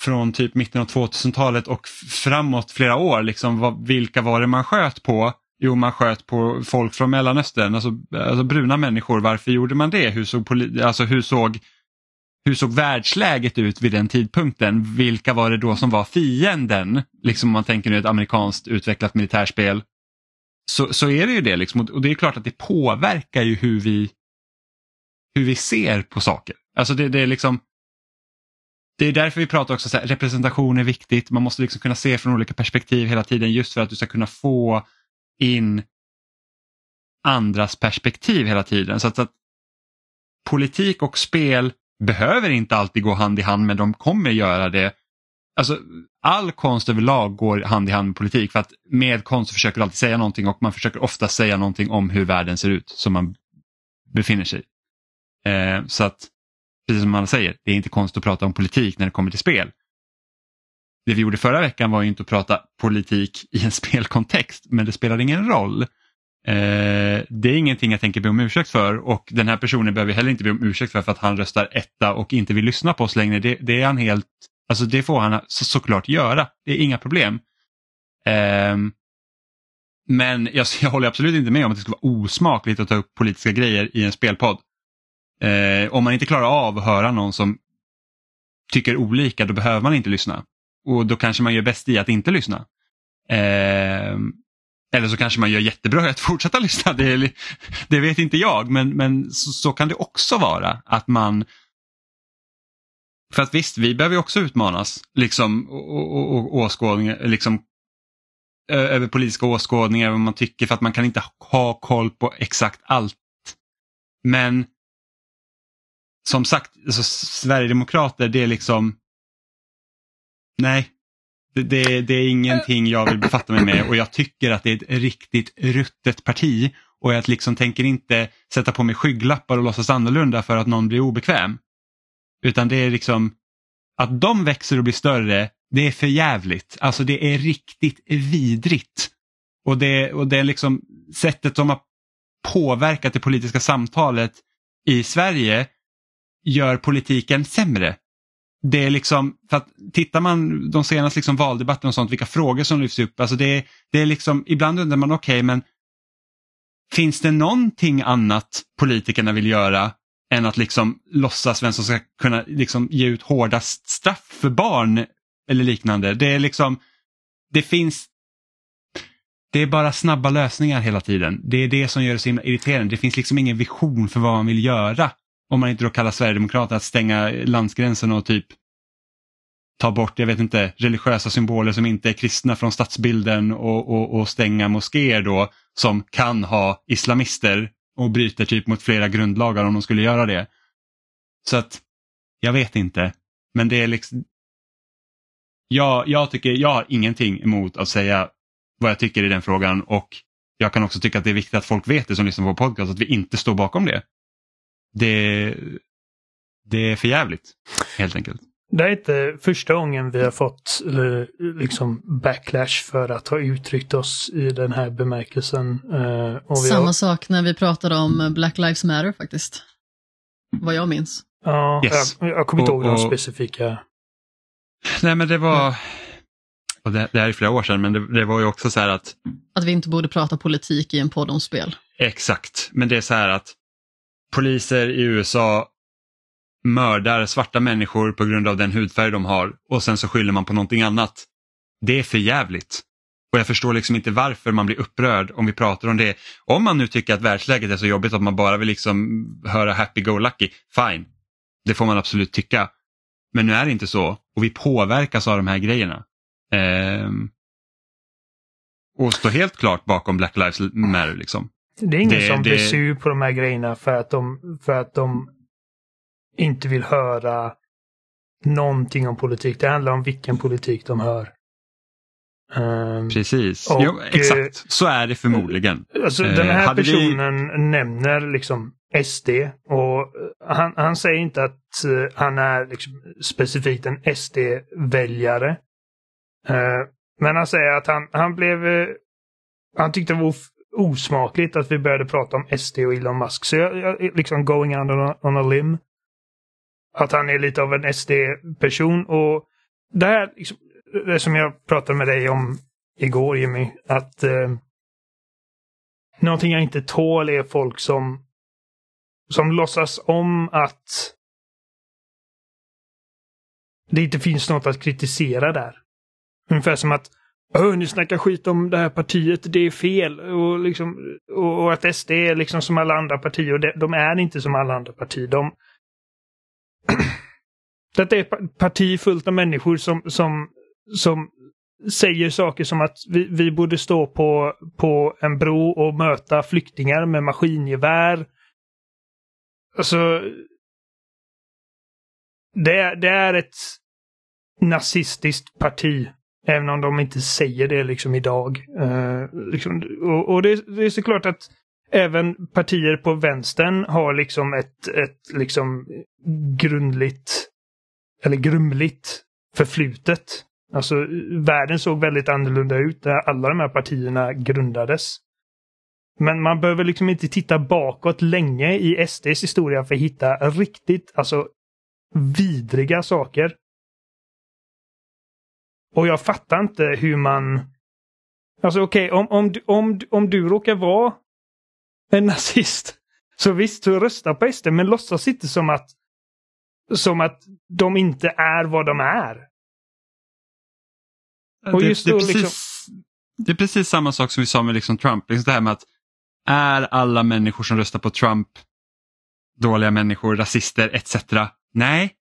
från typ mitten av 2000-talet och framåt flera år. Liksom, vad, vilka var det man sköt på? Jo, man sköt på folk från Mellanöstern, alltså, alltså bruna människor. Varför gjorde man det? Hur såg, alltså, hur, såg, hur såg världsläget ut vid den tidpunkten? Vilka var det då som var fienden? Liksom om man tänker nu ett amerikanskt utvecklat militärspel. Så, så är det ju det liksom. och det är klart att det påverkar ju hur vi, hur vi ser på saker. Alltså det, det är liksom det är därför vi pratar också så här, representation är viktigt. Man måste liksom kunna se från olika perspektiv hela tiden just för att du ska kunna få in andras perspektiv hela tiden. Så att, att politik och spel behöver inte alltid gå hand i hand men de kommer göra det. Alltså, all konst överlag går hand i hand med politik för att med konst försöker du alltid säga någonting och man försöker ofta säga någonting om hur världen ser ut som man befinner sig i. Eh, så att precis som alla säger, det är inte konstigt att prata om politik när det kommer till spel. Det vi gjorde förra veckan var inte att prata politik i en *laughs* spelkontext, men det spelar ingen roll. Eh, det är ingenting jag tänker be om ursäkt för och den här personen behöver heller inte be om ursäkt för, för att han röstar etta och inte vill lyssna på oss längre. Det, det är han helt, alltså det får han så, såklart göra. Det är inga problem. Eh, men jag, *laughs* jag håller absolut inte med om att det ska vara osmakligt att ta upp politiska grejer i en spelpodd. Eh, om man inte klarar av att höra någon som tycker olika då behöver man inte lyssna. Och då kanske man gör bäst i att inte lyssna. Eh, eller så kanske man gör jättebra i att *laughs* fortsätta lyssna. Det, det vet inte jag men, men så, så, kan det också vara. Att man För att visst, vi behöver också utmanas liksom, och, och, och åskådningar, liksom, över politiska åskådningar, vad man tycker, för att man kan inte ha koll på exakt allt. Men som sagt, alltså, Sverigedemokrater det är liksom, nej, det, det, det, är ingenting jag vill befatta mig med och jag tycker att det är ett riktigt ruttet parti och jag liksom tänker inte sätta på mig skygglappar och låtsas annorlunda för att någon blir obekväm. Utan det är liksom att de växer och blir större, det är för jävligt. Alltså det är riktigt vidrigt. Och det, och det är liksom sättet som har påverkat det politiska samtalet i Sverige gör politiken sämre. Det är liksom, för att tittar man de senaste liksom valdebatterna och sånt, vilka frågor som lyfts upp, alltså det, det är liksom, ibland undrar man okej okay, men finns det någonting annat politikerna vill göra än att liksom låtsas vem som ska kunna liksom ge ut hårdast straff för barn eller liknande. Det är liksom, det finns, det är bara snabba lösningar hela tiden. Det är det som gör det så himla irriterande. Det finns liksom ingen vision för vad man vill göra. Om man inte då kallar Sverigedemokraterna att stänga landsgränsen och typ ta bort, jag vet inte, religiösa symboler som inte är kristna från stadsbilden och, och, och stänga moskéer då som kan ha islamister och bryter typ mot flera grundlagar om de skulle göra det. Så att, jag vet inte. Men det är liksom, jag, jag tycker, jag har ingenting emot att säga vad jag tycker i den frågan och jag kan också tycka att det är viktigt att folk vet det som lyssnar på podcast, att vi inte står bakom det. Det, det är för jävligt helt enkelt. Det är inte första gången vi har fått liksom backlash för att ha uttryckt oss i den här bemärkelsen. Eh, Samma har... sak när vi pratade om Black Lives Matter faktiskt. Vad jag minns. Ja, yes. jag, jag kommer inte ihåg de specifika. Nej men det var, och det, det här är flera år sedan, men det, det, var ju också så här att... Att vi inte borde prata politik i en podd om spel. Exakt, men det är så här att poliser i USA mördar svarta människor på grund av den hudfärg de har och sen så skyller man på någonting annat. Det är för jävligt. Och jag förstår liksom inte varför man blir upprörd om vi pratar om det. Om man nu tycker att världsläget är så jobbigt att man bara vill liksom höra happy-go-lucky, fine. Det får man absolut tycka. Men nu är det inte så och vi påverkas av de här grejerna. Ehm, och står helt klart bakom Black Lives Matter. Liksom. Det är ingen det, som det... blir sur på de här grejerna för att de, för att de inte vill höra någonting om politik. Det handlar om vilken politik de hör. Um, Precis, och, jo, exakt så är det förmodligen. Alltså, den här uh, personen vi... nämner liksom SD och han, han säger inte att han är liksom specifikt en SD-väljare. Men han säger att han, han blev... Han tyckte det var osmakligt att vi började prata om SD och Elon Musk. Så jag, jag liksom going on a, on a limb. Att han är lite av en SD-person och det här, liksom, det som jag pratade med dig om igår Jimmy, att eh, någonting jag inte tål är folk som som låtsas om att det inte finns något att kritisera där. Ungefär som att Öh, ni snackar skit om det här partiet, det är fel. Och, liksom, och, och att SD är liksom som alla andra partier. Och de, de är inte som alla andra partier. De... *clears throat* Detta är ett parti fullt av människor som, som, som säger saker som att vi, vi borde stå på, på en bro och möta flyktingar med maskingevär. Alltså... Det, det är ett nazistiskt parti. Även om de inte säger det liksom idag. Uh, liksom, och, och det, det, är såklart att även partier på vänstern har liksom ett, ett liksom grundligt eller grumligt förflutet. Alltså världen såg väldigt annorlunda ut när alla de här partierna grundades. Men man behöver liksom inte titta bakåt länge i SDs historia för att hitta riktigt, alltså vidriga saker. Och jag fattar inte hur man... Alltså okej, okay, om, om, om, om du råkar vara en *laughs* nazist, så visst, så rösta på SD, men låtsas inte som att som att de inte är vad de är. Och just det, det, är precis, liksom... det är precis samma sak som vi sa med liksom Trump. Liksom det här med att är alla människor som röstar på Trump dåliga människor, rasister etc. Nej,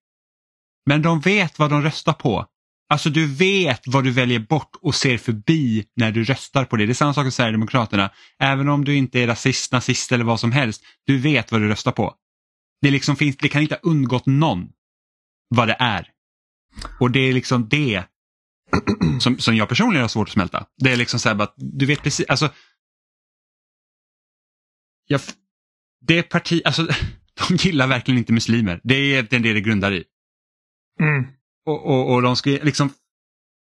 men de vet vad de röstar på. Alltså du vet vad du väljer bort och ser förbi när du röstar på det. Det är samma sak med Sverigedemokraterna. Även om du inte är rasist, nazist eller vad som helst. Du vet vad du röstar på. Det, liksom finns, det kan inte ha undgått någon vad det är. Och det är liksom det *clears throat* som, som jag personligen har svårt att smälta. Det är liksom så här att du vet precis, alltså. Jag, det parti, alltså *laughs* de gillar verkligen inte muslimer. Det är egentligen det det grundar i. Mm. Och, och, och de ska liksom...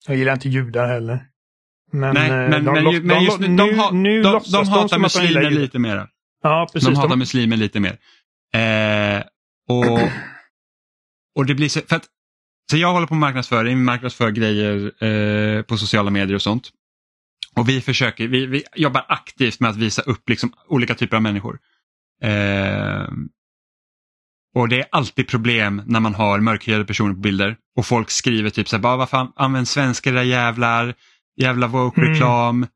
Jag gillar inte judar heller. Men, Nej, men, de, men, de, men just nu, de, de, nu de, de hatar muslimer lite mer. Ja, precis. De hatar muslimer lite mer. Eh, och, *clears throat* och det blir så, för att, så jag håller på med marknadsföring, marknadsför grejer eh, på sociala medier och sånt. Och vi försöker, vi, vi jobbar aktivt med att visa upp liksom olika typer av människor. Eh, och det är alltid problem när man har mörkhyade personer på bilder och folk skriver typ så här, bara varför använder svenskar era jävlar, jävla woke-reklam. Mm.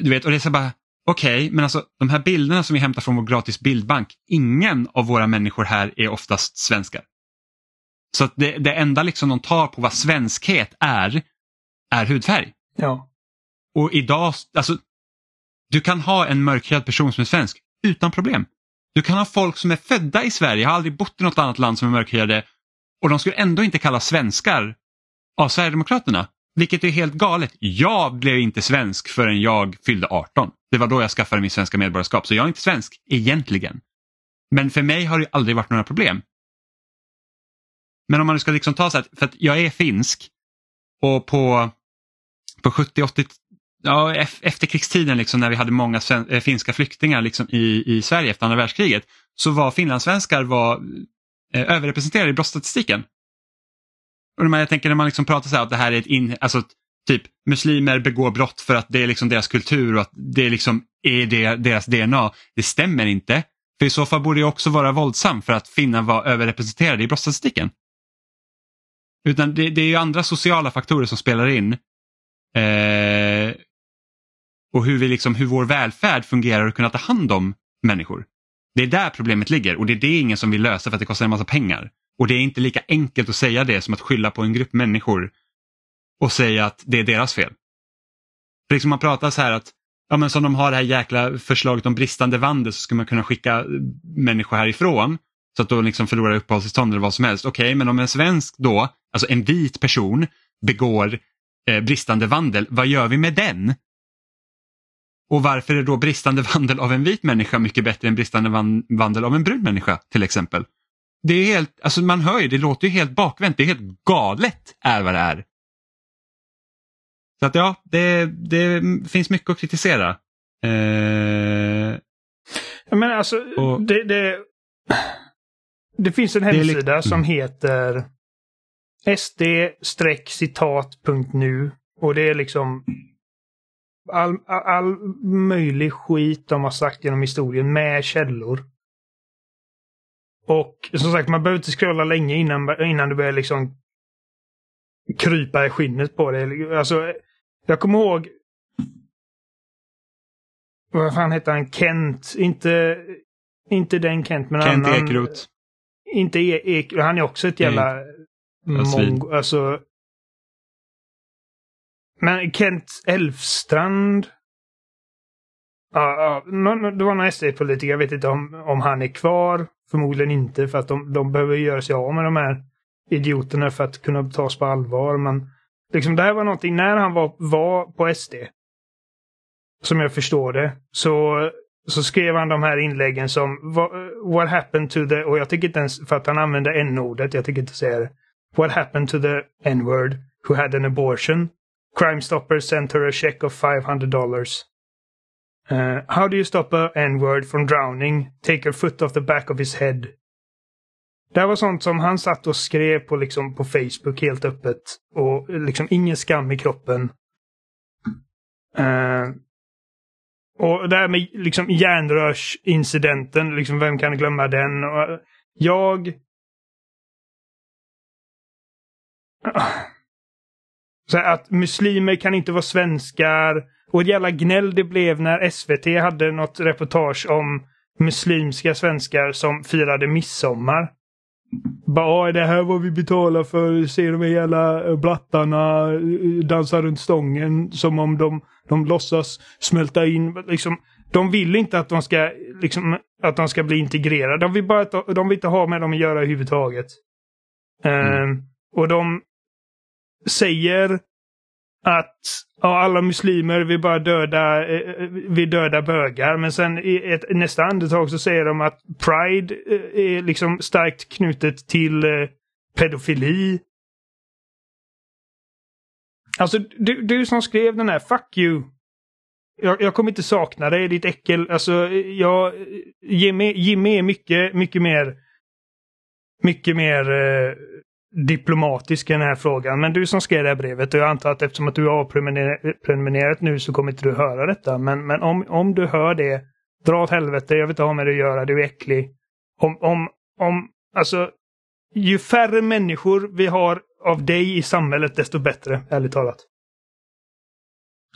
Du vet, och det är så bara, Okej, okay, men alltså de här bilderna som vi hämtar från vår gratis bildbank, ingen av våra människor här är oftast svenskar. Så att det, det enda liksom de tar på vad svenskhet är, är hudfärg. Ja. Och idag, alltså, du kan ha en mörkhyad person som är svensk utan problem. Du kan ha folk som är födda i Sverige, har aldrig bott i något annat land som är mörkhyade och de skulle ändå inte kallas svenskar av Sverigedemokraterna. Vilket är helt galet. Jag blev inte svensk förrän jag fyllde 18. Det var då jag skaffade mitt svenska medborgarskap, så jag är inte svensk egentligen. Men för mig har det aldrig varit några problem. Men om man nu ska liksom ta så här, för att jag är finsk och på, på 70-80, ja, efterkrigstiden liksom, när vi hade många eh, finska flyktingar liksom, i, i Sverige efter andra världskriget så var finlandssvenskar var, eh, överrepresenterade i brottsstatistiken. Och jag tänker när man liksom pratar så här att det här är ett in, alltså typ muslimer begår brott för att det är liksom deras kultur och att det liksom är det, deras DNA. Det stämmer inte. För i så fall borde det också vara våldsam för att finna var överrepresenterade i brottsstatistiken. Utan det, det, är ju andra sociala faktorer som spelar in. Eh, och hur, vi liksom, hur vår välfärd fungerar och kunna ta hand om människor. Det är där problemet ligger och det är det ingen som vill lösa för att det kostar en massa pengar. Och det är inte lika enkelt att säga det som att skylla på en grupp människor och säga att det är deras fel. För liksom man pratar så här att ja, men som de har det här jäkla förslaget om bristande vandel så ska man kunna skicka människor härifrån så att de liksom förlorar uppehållstillstånd eller vad som helst. Okej, okay, men om en svensk då, alltså en vit person, begår eh, bristande vandel, vad gör vi med den? Och varför är då bristande vandel av en vit människa mycket bättre än bristande vandel av en brun människa till exempel? Det är helt, alltså man hör ju, det låter ju helt bakvänt, det är helt galet är vad det är. Så att ja, det, det finns mycket att kritisera. Eh... Men alltså, och... det, det, det finns en hemsida mm. som heter sd-citat.nu och det är liksom all, all möjlig skit de har sagt genom historien med källor. Och som sagt, man behöver inte scrolla länge innan, innan du börjar liksom krypa i skinnet på det. Alltså, jag kommer ihåg... Vad fan heter han? Kent. Inte, inte den Kent, men Kent annan. Ekeroth. Inte e Ek, Han är också ett jävla mm. mongo. Alltså... Men Kent Elfstrand. Ja, ja, det var någon SD-politiker. Jag vet inte om, om han är kvar. Förmodligen inte för att de, de behöver göra sig av med de här idioterna för att kunna tas på allvar. Men liksom det här var någonting, när han var, var på SD, som jag förstår det, så, så skrev han de här inläggen som What happened to the, och jag tycker inte ens, för att han använde n-ordet, jag tycker inte säga det. What happened to the n-word who had an abortion? Crime Stoppers sent her a check of 500 dollars. Uh, how do you stop a n-word from drowning? Take a foot off the back of his head. Det var sånt som han satt och skrev på, liksom, på Facebook helt öppet. Och liksom ingen skam i kroppen. Uh, och det här med liksom järnrörsincidenten, liksom vem kan glömma den? Och jag... Så att muslimer kan inte vara svenskar. Och ett jävla gnäll det blev när SVT hade något reportage om muslimska svenskar som firade midsommar. Bara, är det här vad vi betalar för? Se de här jävla eh, blattarna eh, dansa runt stången som om de, de låtsas smälta in. Liksom, de vill inte att de ska, liksom, att de ska bli integrerade. De vill, bara, de vill inte ha med dem att göra överhuvudtaget. Mm. Uh, och de säger att ja, alla muslimer vill bara döda, eh, eh vill döda bögar. Men sen i ett, nästa andetag så säger de att Pride eh, är liksom starkt knutet till eh, pedofili. Alltså du, du som skrev den här, fuck you. Jag, jag kommer inte sakna dig, ditt äckel. Alltså jag, Jimmy, Jimmy är mycket, mycket mer mycket mer eh, diplomatisk i den här frågan. Men du som skrev det här brevet och jag antar att eftersom att du har prenumererat nu så kommer inte du höra detta. Men, men om, om du hör det, dra åt helvete, jag vill inte ha med det att göra, du är äcklig. Om, om, om, alltså, ju färre människor vi har av dig i samhället desto bättre, ärligt talat.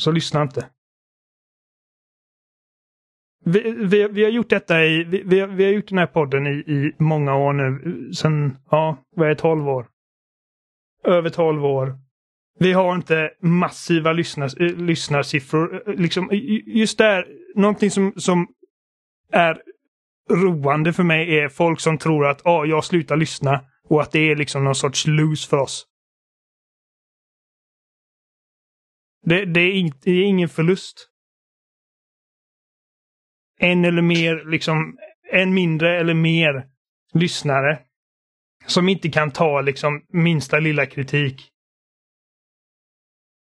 Så lyssna inte. Vi, vi, vi, har gjort detta i, vi, vi, har, vi har gjort den här podden i, i många år nu. Sen, ja, vad är 12 år? Över 12 år. Vi har inte massiva lyssnars, eh, lyssnarsiffror. Eh, liksom, just där, någonting som, som är roande för mig är folk som tror att ah, jag slutar lyssna och att det är liksom någon sorts lose för oss. Det, det, är, in, det är ingen förlust. En eller mer, liksom, en mindre eller mer lyssnare som inte kan ta liksom minsta lilla kritik.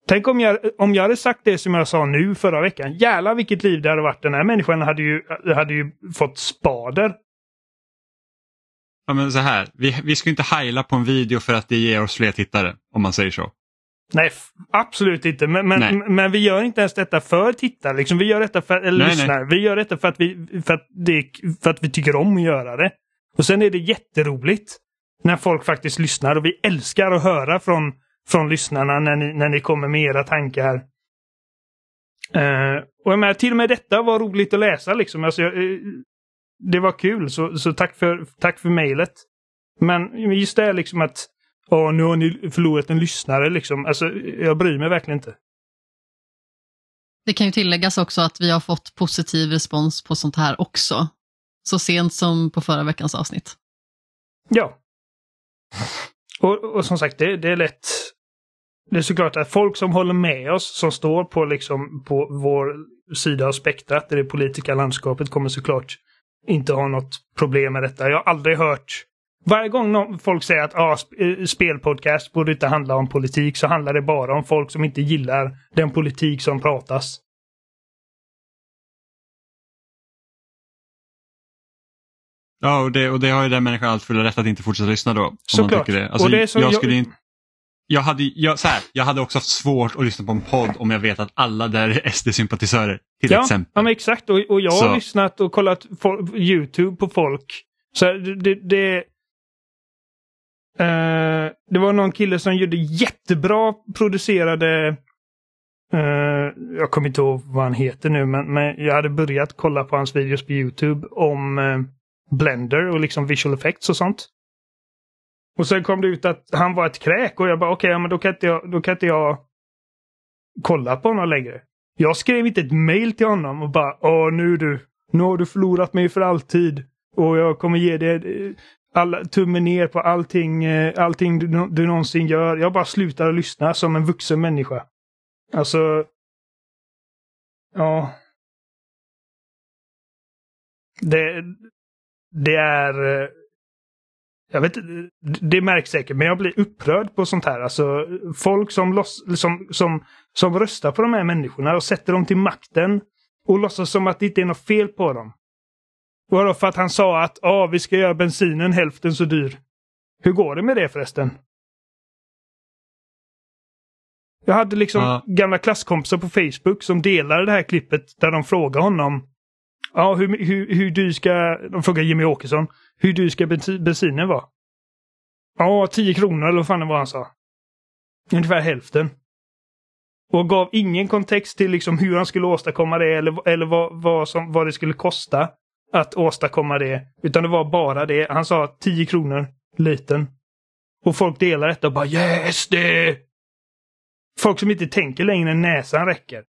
Tänk om jag, om jag hade sagt det som jag sa nu förra veckan. Jävlar vilket liv det hade varit. Den här människan hade ju, hade ju fått spader. Ja men så här, vi, vi ska inte heila på en video för att det ger oss fler tittare, om man säger så. Nej, absolut inte. Men, men, men, vi gör inte ens detta för tittare. Liksom, vi gör detta för, eller nej. Vi gör detta för att vi, för, att det, för att vi tycker om att göra det. Och sen är det jätteroligt när folk faktiskt lyssnar och vi älskar att höra från, från lyssnarna när ni, när ni kommer med era tankar. Uh, och jag menar, till och med detta var roligt att läsa liksom. Alltså, uh, det var kul, så, så tack för, tack för mejlet. Men just det här liksom att Åh, nu har ni förlorat en lyssnare liksom. Alltså, jag bryr mig verkligen inte. Det kan ju tilläggas också att vi har fått positiv respons på sånt här också. Så sent som på förra veckans avsnitt. Ja. Och, och som sagt, det, det, är lätt. Det är såklart att folk som håller med oss, som står på, liksom, på vår sida av spektrat i det politiska landskapet, kommer såklart inte ha något problem med detta. Jag har aldrig hört varje gång folk säger att ah, eh, spelpodcast borde inte handla om politik så handlar det bara om folk som inte gillar den politik som pratas. Ja, och det, och det har ju den människan allt fulla rätt att inte fortsätta lyssna då. Såklart. Det. Alltså, det jag, jag, skulle in, jag, hade, jag, så här, jag hade också haft svårt att lyssna på en podd om jag vet att alla där är SD-sympatisörer. Till ja, exempel. Ja, men exakt. Och, och jag så. har lyssnat och kollat YouTube på folk. Så det, det, Uh, det var någon kille som gjorde jättebra producerade... Uh, jag kommer inte ihåg vad han heter nu, men, men jag hade börjat kolla på hans videos på YouTube om uh, Blender och liksom visual effects och sånt. Och sen kom det ut att han var ett kräk och jag bara okej, okay, men då kan, inte jag, då kan inte jag kolla på honom längre. Jag skrev inte ett mail till honom och bara åh nu du, nu har du förlorat mig för alltid. Och jag kommer ge dig alla, tummen ner på allting, eh, allting du, du någonsin gör. Jag bara slutar att lyssna som en vuxen människa. Alltså... Ja. Det, det är... Eh, jag vet det märks säkert, men jag blir upprörd på sånt här. Alltså folk som, loss, som, som, som röstar på de här människorna och sätter dem till makten och låtsas som att det inte är något fel på dem. Vadå för att han sa att ah, vi ska göra bensinen hälften så dyr? Hur går det med det förresten? Jag hade liksom ja. gamla klasskompisar på Facebook som delade det här klippet där de frågar honom Ja, hur, hur, hur dyr ska... De frågar Jimmy Åkesson. Hur dyr ska bensinen vara? Ja, 10 kronor eller vad fan det var han sa. Ungefär hälften. Och gav ingen kontext till liksom hur han skulle åstadkomma det eller, eller vad, vad, som, vad det skulle kosta att åstadkomma det. Utan det var bara det. Han sa 10 kronor liten. Och folk delar detta och bara yes det! Folk som inte tänker längre än näsan räcker.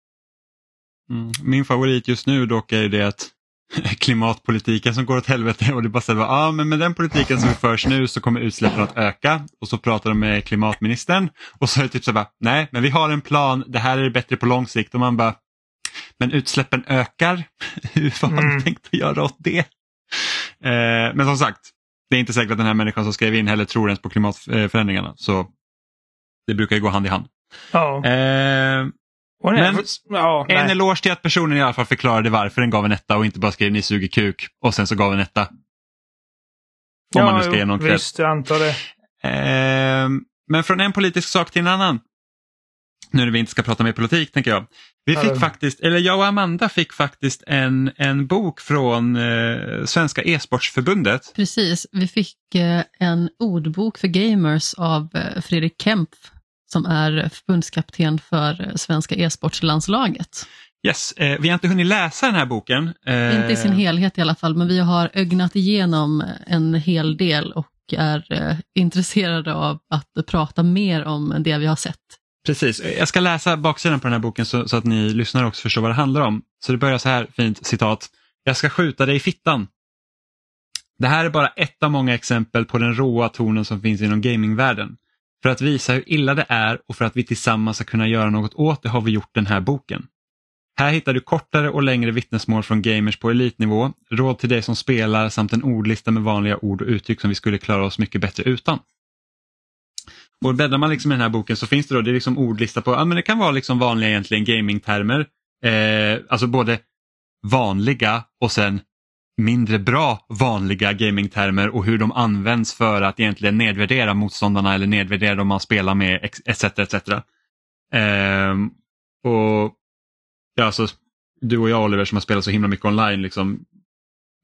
Mm. Min favorit just nu dock är det att *laughs* klimatpolitiken som går åt helvete och det bara säger ja men med den politiken som förs nu så kommer utsläppen att öka och så pratar de med klimatministern och så är det typ så bara nej men vi har en plan, det här är bättre på lång sikt och man bara men utsläppen ökar. *laughs* Hur har mm. ni tänkt att göra åt det? Eh, men som sagt, det är inte säkert att den här människan som skrev in heller tror ens på klimatförändringarna. Så det brukar ju gå hand i hand. Ja. Eh, men ja, en eloge till att personen i alla fall förklarade varför den gav en etta och inte bara skrev ni suger kuk och sen så gav en etta. Om ja, man nu ska ge någon visst, jag antar det. Eh, men från en politisk sak till en annan. Nu när vi inte ska prata mer politik tänker jag. Vi fick faktiskt, eller jag och Amanda fick faktiskt en, en bok från eh, Svenska e-sportsförbundet. Precis, vi fick eh, en ordbok för gamers av eh, Fredrik Kempf som är förbundskapten för eh, Svenska e-sportslandslaget. Yes, eh, vi har inte hunnit läsa den här boken. Eh, inte i sin helhet i alla fall, men vi har ögnat igenom en hel del och är intresserade av att prata mer om det vi har sett. Precis, jag ska läsa baksidan på den här boken så, så, att ni lyssnare också förstår vad det handlar om. Så det börjar så här fint citat. Jag ska skjuta dig i fittan. Det här är bara ett av många exempel på den råa tonen som finns inom gamingvärlden. För att visa hur illa det är och för att vi tillsammans ska kunna göra något åt det har vi gjort den här boken. Här hittar du kortare och längre vittnesmål från gamers på elitnivå, råd till dig som spelar samt en ordlista med vanliga ord och uttryck som vi skulle klara oss mycket bättre utan. Och bläddrar man liksom i den här boken så finns det då det är liksom ordlista på, ja men det kan vara liksom vanliga egentligen gamingtermer, eh, alltså både vanliga och sen mindre bra vanliga gamingtermer och hur de används för att egentligen nedvärdera motståndarna eller nedvärdera dem man spelar med etc. etc. Eh, och ja, alltså, Du och jag Oliver som har spelat så himla mycket online liksom,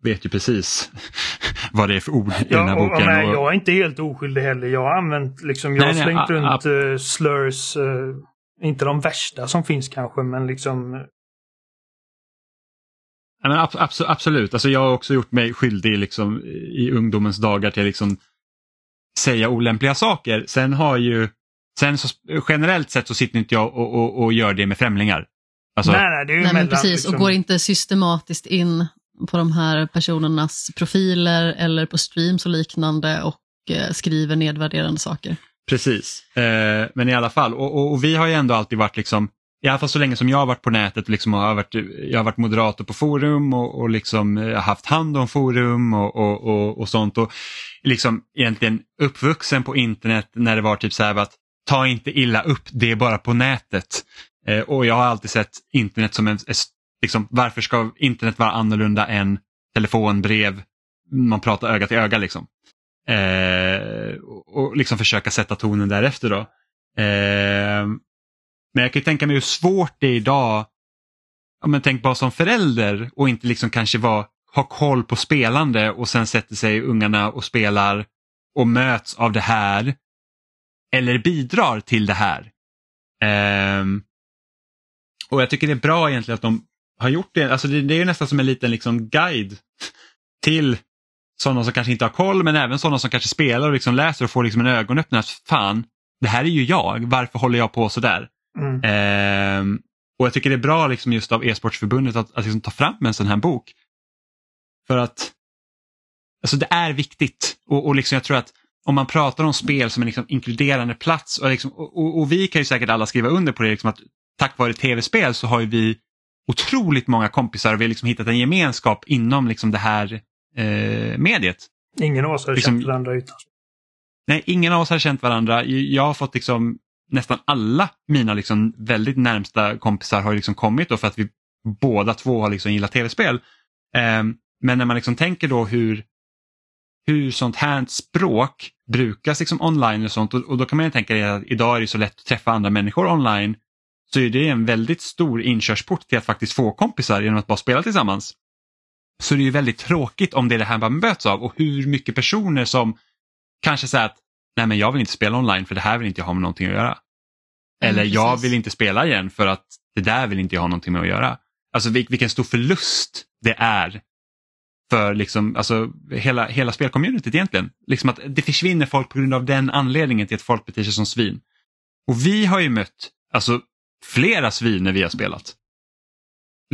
vet ju precis *laughs* vad det är för ord i ja, den här boken. Och, och... Jag är inte helt oskyldig heller. Jag har använt, liksom, jag har nej, slängt nej, runt uh, slurs, uh, inte de värsta som finns kanske, men liksom uh... men ab absolut, alltså jag har också gjort mig skyldig liksom, i ungdomens dagar till liksom säga olämpliga saker. Sen har ju, sen så, generellt sett så sitter inte jag och, och, och gör det med främlingar. Alltså, nej, nej, det är ju nej, mellan, precis, liksom... och går inte systematiskt in på de här personernas profiler eller på streams och liknande och eh, skriver nedvärderande saker. Precis, eh, men i alla fall, och, och, och, vi har ju ändå alltid varit liksom, i alla fall så länge som jag har varit på nätet, liksom, och har varit, jag har varit moderator på forum och, och liksom, jag har haft hand om forum och, och, och, och sånt. Och liksom egentligen uppvuxen på internet när det var typ så här att ta inte illa upp, det är bara på nätet. Eh, och jag har alltid sett internet som en, liksom, varför ska internet vara annorlunda än telefon, brev, man pratar öga till öga liksom. Eh, och liksom försöka sätta tonen därefter då. Eh, men jag kan tänka mig hur svårt det är idag, ja, men tänk bara som förälder och inte liksom kanske vara, ha koll på spelande och sen sätter sig ungarna och spelar och möts av det här. Eller bidrar till det här. Eh, och jag tycker det är bra egentligen att de har gjort det. Alltså det, det är nästan som en liten liksom guide till sådana som kanske inte har koll men även sådana som kanske spelar och liksom läser och får liksom en ögonöppnare. Fan, det här är ju jag. Varför håller jag på sådär? Mm. Eh, och jag tycker det är bra liksom just av e-sportsförbundet att, att liksom ta fram en sån här bok. För att alltså det är viktigt och, och liksom jag tror att om man pratar om spel som en liksom inkluderande plats och, liksom, och, och, vi kan ju säkert alla skriva under på det, liksom att tack vare tv-spel så har vi otroligt många kompisar och vi har liksom hittat en gemenskap inom liksom det här eh, mediet. Ingen av oss har liksom, känt varandra utan. Nej, ingen av oss har känt varandra. Jag har fått liksom nästan alla mina liksom väldigt närmsta kompisar har liksom kommit då för att vi båda två har liksom gillat tv-spel. Eh, men när man liksom tänker då hur, hur sånt här språk brukas liksom online och sånt och, och då kan man ju tänka att idag är det så lätt att träffa andra människor online så är det en väldigt stor inkörsport till att faktiskt få kompisar genom att bara spela tillsammans. Så det är ju väldigt tråkigt om det är det här man möts av och hur mycket personer som kanske säger att nej men jag vill inte spela online för det här vill inte jag ha med någonting att göra. Eller mm, jag vill inte spela igen för att det där vill inte jag ha någonting med att göra. Alltså vilken stor förlust det är för liksom, alltså, hela, hela spelcommunityt egentligen. Liksom att det försvinner folk på grund av den anledningen till att folk beter sig som svin. Och vi har ju mött alltså, flera svin när vi har spelat.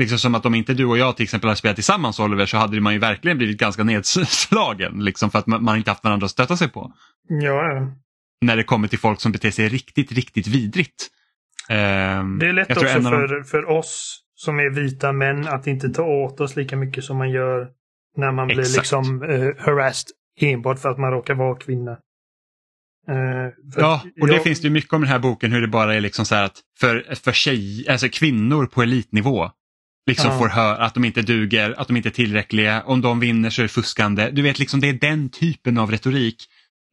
Liksom som att om inte du och jag till exempel hade spelat tillsammans Oliver så hade man ju verkligen blivit ganska nedslagen liksom för att man, inte haft varandra att stötta sig på. Ja. När det kommer till folk som beter sig riktigt, riktigt vidrigt. Um, det är lätt också för, de... för oss som är vita män att inte ta åt oss lika mycket som man gör när man Exakt. blir liksom uh, harassed enbart för att man råkar vara kvinna. Uh, ja, och det jag... finns det mycket om den här boken hur det bara är liksom så här att för, för tjej, alltså kvinnor på elitnivå liksom ja. får höra att de inte duger, att de inte är tillräckliga, om de vinner så är det fuskande. Du vet, liksom det är den typen av retorik,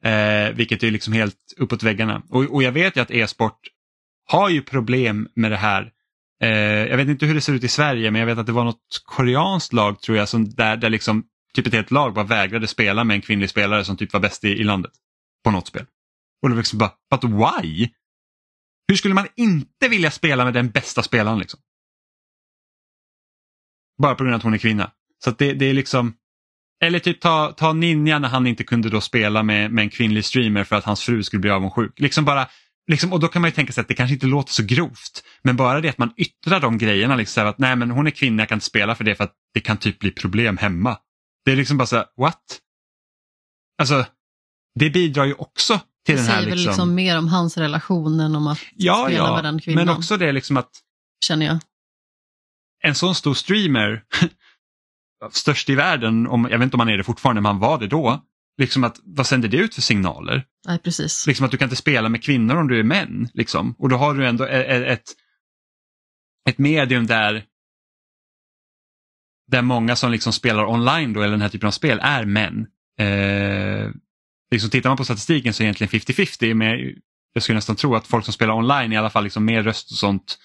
eh, vilket är liksom helt uppåt väggarna. Och, och jag vet ju att e-sport har ju problem med det här. Eh, jag vet inte hur det ser ut i Sverige, men jag vet att det var något koreanskt lag tror jag, som där, där liksom typ ett helt lag bara vägrade spela med en kvinnlig spelare som typ var bäst i, i landet på något spel. Och det var liksom bara, but why? Hur skulle man inte vilja spela med den bästa spelaren? Liksom? Bara på grund av att hon är kvinna. Så det, det, är liksom, eller typ ta, ta Ninja när han inte kunde då spela med, med en kvinnlig streamer för att hans fru skulle bli avundsjuk. Liksom bara, liksom, och då kan man ju tänka sig att det kanske inte låter så grovt. Men bara det att man yttrar de grejerna, liksom, att nej men hon är kvinna, jag kan inte spela för det för att det kan typ bli problem hemma. Det är liksom bara så här, what? Alltså, det bidrar ju också det den här säger väl liksom... liksom mer om hans relation än om att ja, spela ja, med den kvinnan. men också det liksom att Känner jag. en sån stor streamer, *laughs* störst i världen, om, jag vet inte om han är det fortfarande, men han var det då. Liksom att, vad sänder det ut för signaler? Nej, precis. Liksom att du kan inte spela med kvinnor om du är män. Liksom. Och då har du ändå ett, ett, ett medium där där många som liksom spelar online då, eller den här typen av spel är män. Eh, liksom tittar man på statistiken så är det egentligen 50-50 men jag skulle nästan tro att folk som spelar online i alla fall liksom mer röst och sånt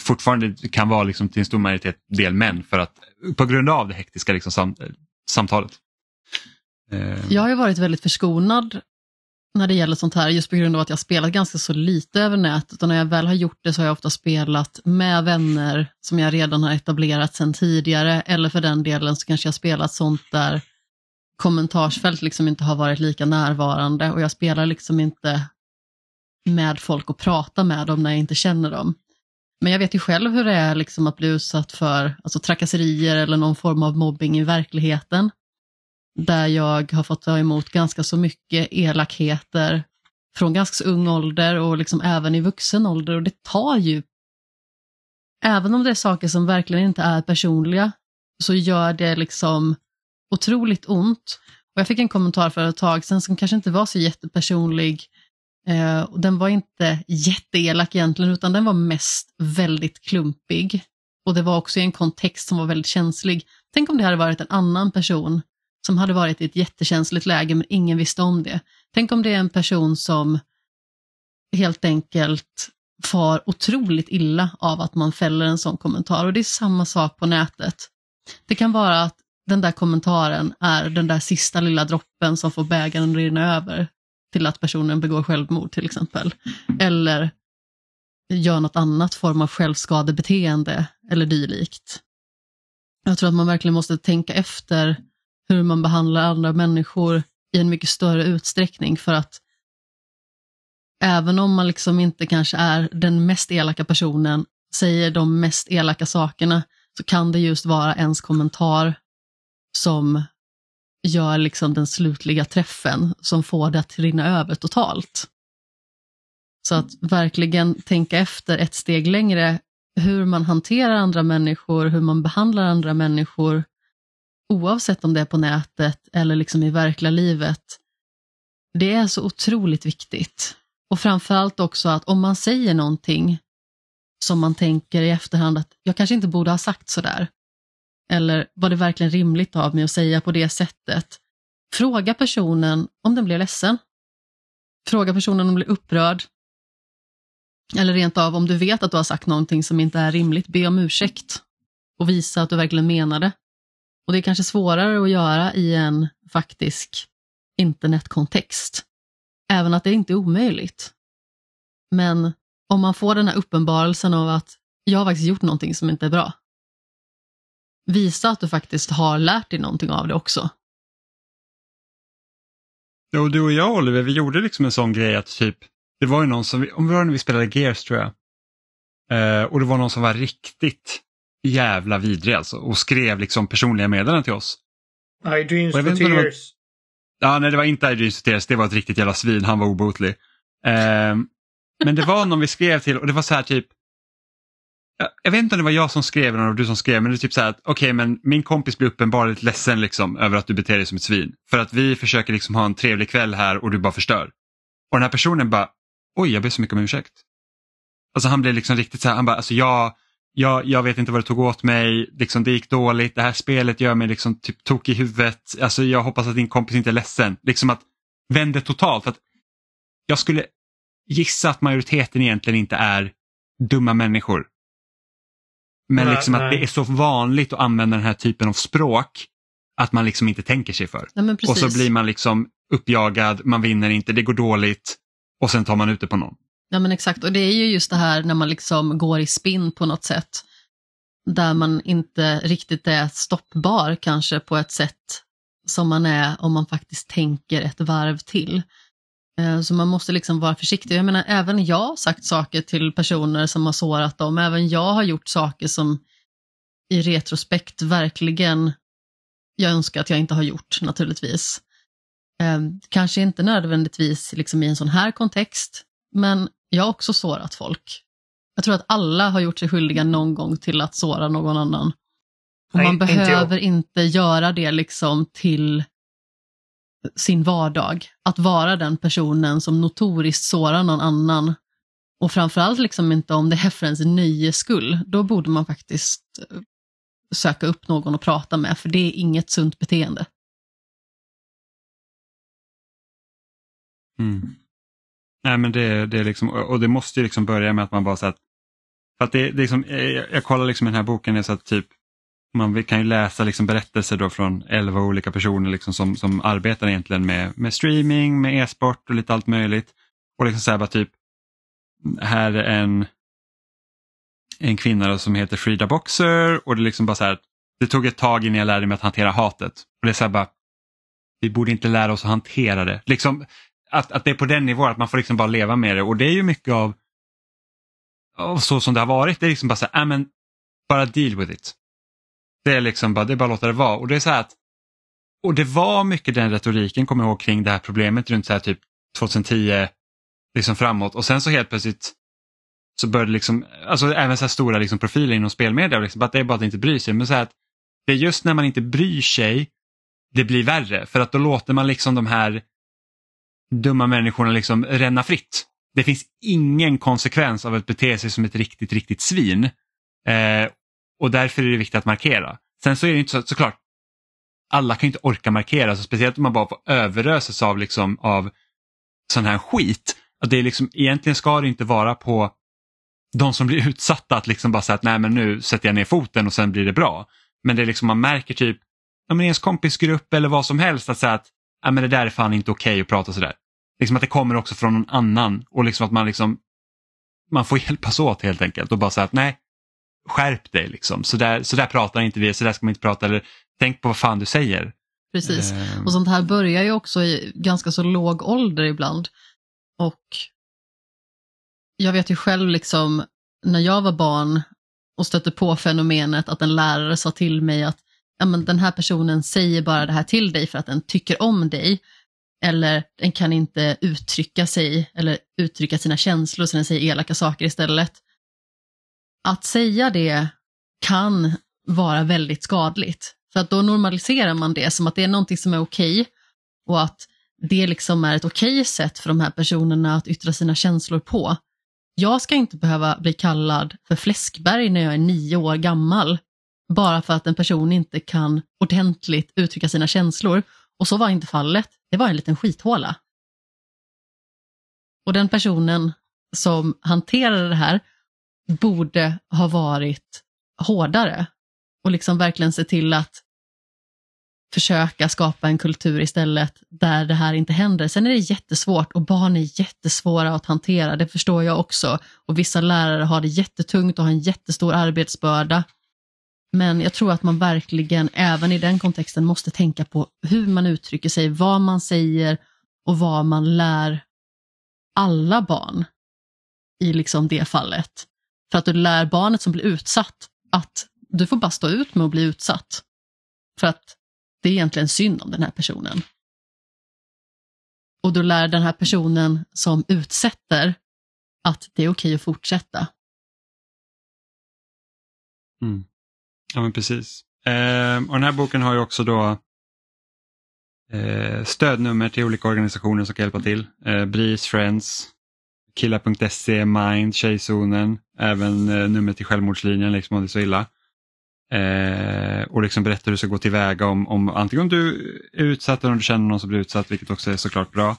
fortfarande kan vara liksom till en stor majoritet del män för att på grund av det hektiska liksom sam, samtalet. Eh. Jag har ju varit väldigt förskonad när det gäller sånt här just på grund av att jag spelat ganska så lite över nätet. Och när jag väl har gjort det så har jag ofta spelat med vänner som jag redan har etablerat sedan tidigare. Eller för den delen så kanske jag spelat sånt där kommentarsfält liksom inte har varit lika närvarande och jag spelar liksom inte med folk och prata med dem när jag inte känner dem. Men jag vet ju själv hur det är liksom att bli utsatt för alltså, trakasserier eller någon form av mobbing i verkligheten. Där jag har fått ta emot ganska så mycket elakheter från ganska så ung ålder och liksom även i vuxen ålder och det tar ju, även om det är saker som verkligen inte är personliga, så gör det liksom otroligt ont. Och jag fick en kommentar för ett tag sedan som kanske inte var så jättepersonlig. Eh, och den var inte jätteelak egentligen, utan den var mest väldigt klumpig. Och det var också i en kontext som var väldigt känslig. Tänk om det hade varit en annan person som hade varit i ett jättekänsligt läge men ingen visste om det. Tänk om det är en person som helt enkelt far otroligt illa av att man fäller en sån kommentar och det är samma sak på nätet. Det kan vara att den där kommentaren är den där sista lilla droppen som får bägaren att rinna över till att personen begår självmord till exempel. Eller gör något annat form av självskadebeteende eller dylikt. Jag tror att man verkligen måste tänka efter hur man behandlar andra människor i en mycket större utsträckning för att även om man liksom inte kanske är den mest elaka personen, säger de mest elaka sakerna, så kan det just vara ens kommentar som gör liksom den slutliga träffen som får det att rinna över totalt. Så att verkligen tänka efter ett steg längre hur man hanterar andra människor, hur man behandlar andra människor, oavsett om det är på nätet eller liksom i verkliga livet. Det är så otroligt viktigt. Och framförallt också att om man säger någonting som man tänker i efterhand att jag kanske inte borde ha sagt sådär, eller var det verkligen rimligt av mig att säga på det sättet? Fråga personen om den blir ledsen. Fråga personen om den blir upprörd. Eller rent av om du vet att du har sagt någonting som inte är rimligt, be om ursäkt och visa att du verkligen menar det. Och det är kanske svårare att göra i en faktisk internetkontext. Även att det inte är omöjligt. Men om man får den här uppenbarelsen av att jag har faktiskt gjort någonting som inte är bra, visa att du faktiskt har lärt dig någonting av det också. Jo, du och jag Oliver, vi gjorde liksom en sån grej att typ, det var ju någon som, om det var när vi spelade Gears tror jag, eh, och det var någon som var riktigt jävla vidrig alltså och skrev liksom personliga meddelanden till oss. I dreams for tears. Var... Ja, nej det var inte I dreams for tears, det var ett riktigt jävla svin, han var obotlig. Eh, men det var någon vi skrev till och det var så här typ, jag vet inte om det var jag som skrev eller du som skrev men det är typ så här att okej okay, men min kompis blir uppenbarligen ledsen liksom över att du beter dig som ett svin. För att vi försöker liksom ha en trevlig kväll här och du bara förstör. Och den här personen bara, oj jag ber så mycket om ursäkt. Alltså han blev liksom riktigt så här, han bara, alltså jag, jag, jag vet inte vad det tog åt mig, liksom det gick dåligt, det här spelet gör mig liksom typ tok i huvudet, alltså jag hoppas att din kompis inte är ledsen. Liksom att vända totalt. Att jag skulle gissa att majoriteten egentligen inte är dumma människor. Men liksom att det är så vanligt att använda den här typen av språk att man liksom inte tänker sig för. Ja, och så blir man liksom uppjagad, man vinner inte, det går dåligt och sen tar man ut det på någon. Ja men exakt, och det är ju just det här när man liksom går i spinn på något sätt. Där man inte riktigt är stoppbar kanske på ett sätt som man är om man faktiskt tänker ett varv till. Eh, så man måste liksom vara försiktig. Jag menar, även jag har sagt saker till personer som har sårat dem. Även jag har gjort saker som i retrospekt verkligen jag önskar att jag inte har gjort naturligtvis. Eh, kanske inte nödvändigtvis liksom i en sån här kontext, men jag har också sårat folk. Jag tror att alla har gjort sig skyldiga någon gång till att såra någon annan. Och Nej, man behöver inte, inte göra det liksom till sin vardag. Att vara den personen som notoriskt sårar någon annan. Och framförallt liksom inte om det är för ens nöjes skull. Då borde man faktiskt eh, söka upp någon att prata med, för det är inget sunt beteende. Mm. Nej men det, det är liksom, och det måste ju liksom börja med att man bara så att, för att det, det är liksom, jag, jag kollar liksom i den här boken, är så att typ man kan ju läsa liksom berättelser då från elva olika personer liksom som, som arbetar egentligen med, med streaming, med e-sport och lite allt möjligt. Och liksom så här bara typ, här är en, en kvinna som heter Frida Boxer och det liksom bara så här, det tog ett tag innan jag lärde mig att hantera hatet. Och det är så här bara, vi borde inte lära oss att hantera det. Liksom, att, att det är på den nivån, att man får liksom bara leva med det och det är ju mycket av, av så som det har varit. Det är liksom bara så här, äh, men, bara deal with it. Det är liksom bara, det är bara att låta det vara. Och det är så att, och det var mycket den retoriken, kommer jag ihåg, kring det här problemet runt så här typ 2010 liksom framåt och sen så helt plötsligt så började liksom, alltså även så här stora liksom profiler inom spelmedia, liksom, att det är bara att inte bry sig. Men så att det är just när man inte bryr sig det blir värre för att då låter man liksom de här dumma människorna liksom ränna fritt. Det finns ingen konsekvens av att bete sig som ett riktigt, riktigt svin. Eh, och därför är det viktigt att markera. Sen så är det inte så, såklart, alla kan inte orka markera, så speciellt om man bara får överöses av, liksom, av sån här skit. Att det är liksom, egentligen ska det inte vara på de som blir *laughs* utsatta att liksom bara säga att nej men nu sätter jag ner foten och sen blir det bra. Men det är liksom man märker typ, ja men ens kompisgrupp eller vad som helst att säga att ja men det där är fan inte okej okay att prata sådär. Liksom att det kommer också från någon annan och liksom att man liksom man får *laughs* hjälpas åt helt enkelt och bara säga att nej, skärp dig liksom. Så där, så där pratar inte vi, så där ska man inte prata eller tänk på vad fan du säger. Precis, eh. och sånt här börjar ju också i ganska så låg ålder ibland. Och jag vet ju själv liksom när jag var barn och stötte på fenomenet att en lärare sa till mig att ja, men den här personen säger bara det här till dig för att den tycker om dig. Eller den kan inte uttrycka sig eller uttrycka sina känslor så den säger elaka saker istället. Att säga det kan vara väldigt skadligt. För att då normaliserar man det som att det är någonting som är okej okay, och att det liksom är ett okej okay sätt för de här personerna att yttra sina känslor på. Jag ska inte behöva bli kallad för fläskberg när jag är nio år gammal bara för att en person inte kan ordentligt uttrycka sina känslor. Och så var inte fallet. Det var en liten skithåla. Och den personen som hanterade det här borde ha varit hårdare och liksom verkligen se till att försöka skapa en kultur istället där det här inte händer. Sen är det jättesvårt och barn är jättesvåra att hantera, det förstår jag också. Och vissa lärare har det jättetungt och har en jättestor arbetsbörda. Men jag tror att man verkligen även i den kontexten måste tänka på hur man uttrycker sig, vad man säger och vad man lär alla barn i liksom det fallet. För att du lär barnet som blir utsatt att du får bara stå ut med att bli utsatt. För att det är egentligen synd om den här personen. Och du lär den här personen som utsätter att det är okej att fortsätta. Mm. Ja men precis. Eh, och den här boken har ju också då eh, stödnummer till olika organisationer som kan hjälpa till. Eh, BRIS, Friends, Killa.se, Mind, Tjejzonen, även eh, nummer till självmordslinjen liksom om det är så illa. Eh, och liksom berätta hur du ska gå tillväga om, om antingen om du är utsatt eller om du känner någon som blir utsatt, vilket också är såklart bra.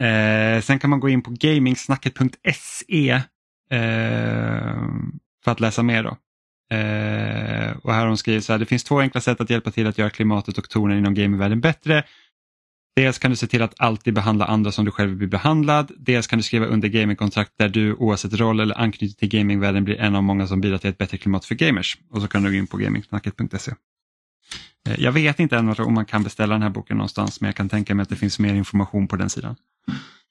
Eh, sen kan man gå in på gamingsnacket.se eh, för att läsa mer. Då. Eh, och här har hon skrivit så här, det finns två enkla sätt att hjälpa till att göra klimatet och tonen inom gamingvärlden bättre. Dels kan du se till att alltid behandla andra som du själv vill bli behandlad. Dels kan du skriva under gamingkontrakt där du oavsett roll eller anknytning till gamingvärlden blir en av många som bidrar till ett bättre klimat för gamers. Och så kan du gå in på gamingsnacket.se. Eh, jag vet inte än om man kan beställa den här boken någonstans men jag kan tänka mig att det finns mer information på den sidan.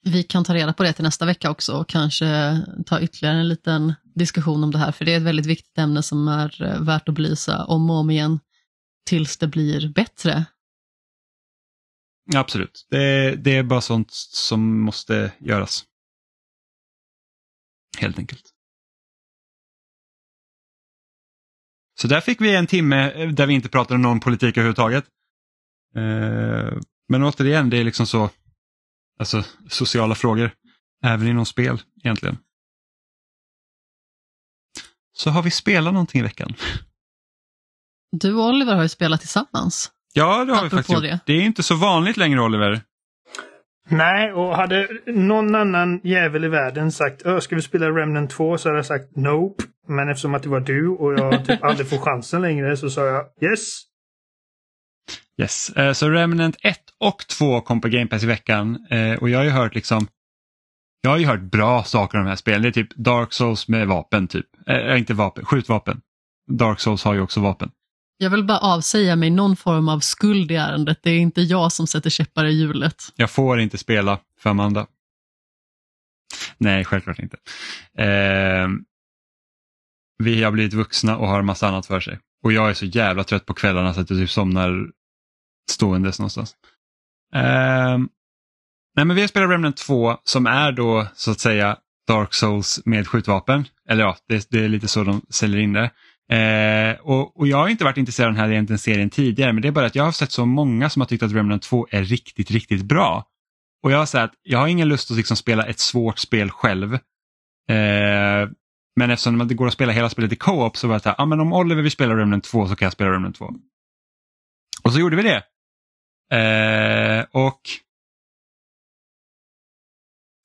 Vi kan ta reda på det till nästa vecka också och kanske ta ytterligare en liten diskussion om det här, för det är ett väldigt viktigt ämne som är eh, värt att belysa om och om igen tills det blir bättre Absolut, det, det är bara sånt som måste göras. Helt enkelt. Så där fick vi en timme eh, där vi inte pratade om någon politik överhuvudtaget. Eh, men återigen, det är liksom så, alltså sociala frågor, även inom spel egentligen. Så har vi spelat någonting i veckan? Du och Oliver har ju spelat tillsammans. Ja, det har vi faktiskt det. gjort. Det är inte så vanligt längre, Oliver. Nej, och hade någon annan jävel i världen sagt ska vi spela Remnant 2 så hade jag sagt nope. Men eftersom att det var du och jag *laughs* typ aldrig får chansen längre så sa jag yes. Yes, uh, så Remnant 1 och 2 kom på Game Pass i veckan uh, och jag har ju hört liksom jag har ju hört bra saker om de här spelen. Det är typ Dark Souls med vapen, typ. Äh, inte vapen, skjutvapen. Dark Souls har ju också vapen. Jag vill bara avsäga mig någon form av skuld i ärendet. Det är inte jag som sätter käppar i hjulet. Jag får inte spela för Amanda. Nej, självklart inte. Eh, vi har blivit vuxna och har massa annat för sig. Och jag är så jävla trött på kvällarna så att jag typ somnar ståendes någonstans. Eh, nej men vi har spelat Remnant 2 som är då så att säga Dark Souls med skjutvapen. Eller ja, det, det är lite så de säljer in det. Eh, och, och, jag har inte varit intresserad av den här egentligen serien tidigare men det är bara att jag har sett så många som har tyckt att Remnant 2 är riktigt, riktigt bra. Och jag har sagt att jag har ingen lust att liksom spela ett svårt spel själv. Eh, men eftersom det går att spela hela spelet i co-op så var jag så här, ah, men om Oliver vill spela Remnant 2 så kan jag spela Remnant 2. Och så gjorde vi det. Eh, och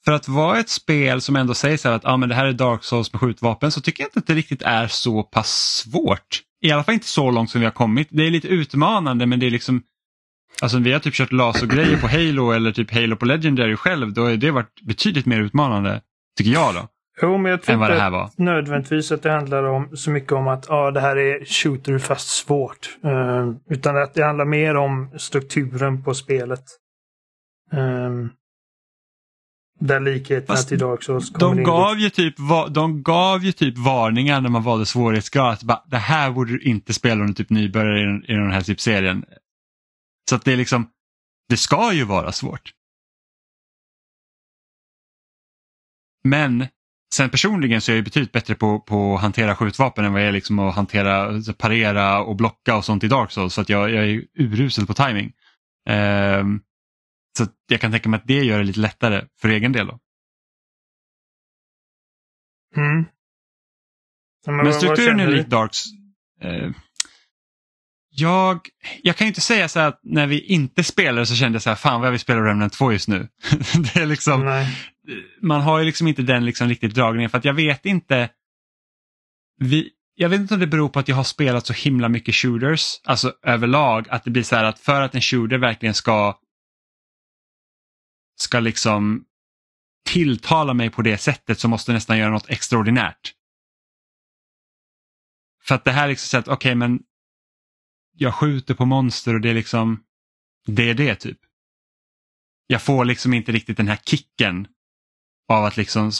för att vara ett spel som ändå säger så att ah, men det här är Dark Souls med skjutvapen så tycker jag inte att det riktigt är så pass svårt. I alla fall inte så långt som vi har kommit. Det är lite utmanande men det är liksom Alltså vi har typ kört lasergrejer på Halo eller typ Halo på Legendary själv. Då har det varit betydligt mer utmanande, tycker jag då. Jo, men jag tror inte nödvändigtvis att det handlar om så mycket om att ah, det här är shooter fast svårt. Uh, utan att det handlar mer om strukturen på spelet. Um, där likheterna till Dark Souls de gav, ju typ, de gav ju typ varningar när man valde svårighetsgrad. Det här borde du inte spela om du typ nybörjare i, den, i den här typ serien. Så att det är liksom, det ska ju vara svårt. Men sen personligen så är jag betydligt bättre på, på att hantera skjutvapen än vad jag är liksom att hantera, alltså parera och blocka och sånt i Dark Souls. Så att jag, jag är urusel på timing. Um, så jag kan tänka mig att det gör det lite lättare för egen del. Då. Mm. Men, Men strukturen är lik Darks. Eh, jag, jag kan ju inte säga så att när vi inte spelade så kände jag så här, fan vad jag vill spela Remnant 2 just nu. *laughs* det är liksom, Nej. man har ju liksom inte den liksom riktigt dragningen för att jag vet inte. Vi, jag vet inte om det beror på att jag har spelat så himla mycket shooters, alltså överlag, att det blir så här att för att en shooter verkligen ska ska liksom tilltala mig på det sättet så måste jag nästan göra något extraordinärt. För att det här är liksom så att, okej okay, men jag skjuter på monster och det är liksom, det är det typ. Jag får liksom inte riktigt den här kicken av att liksom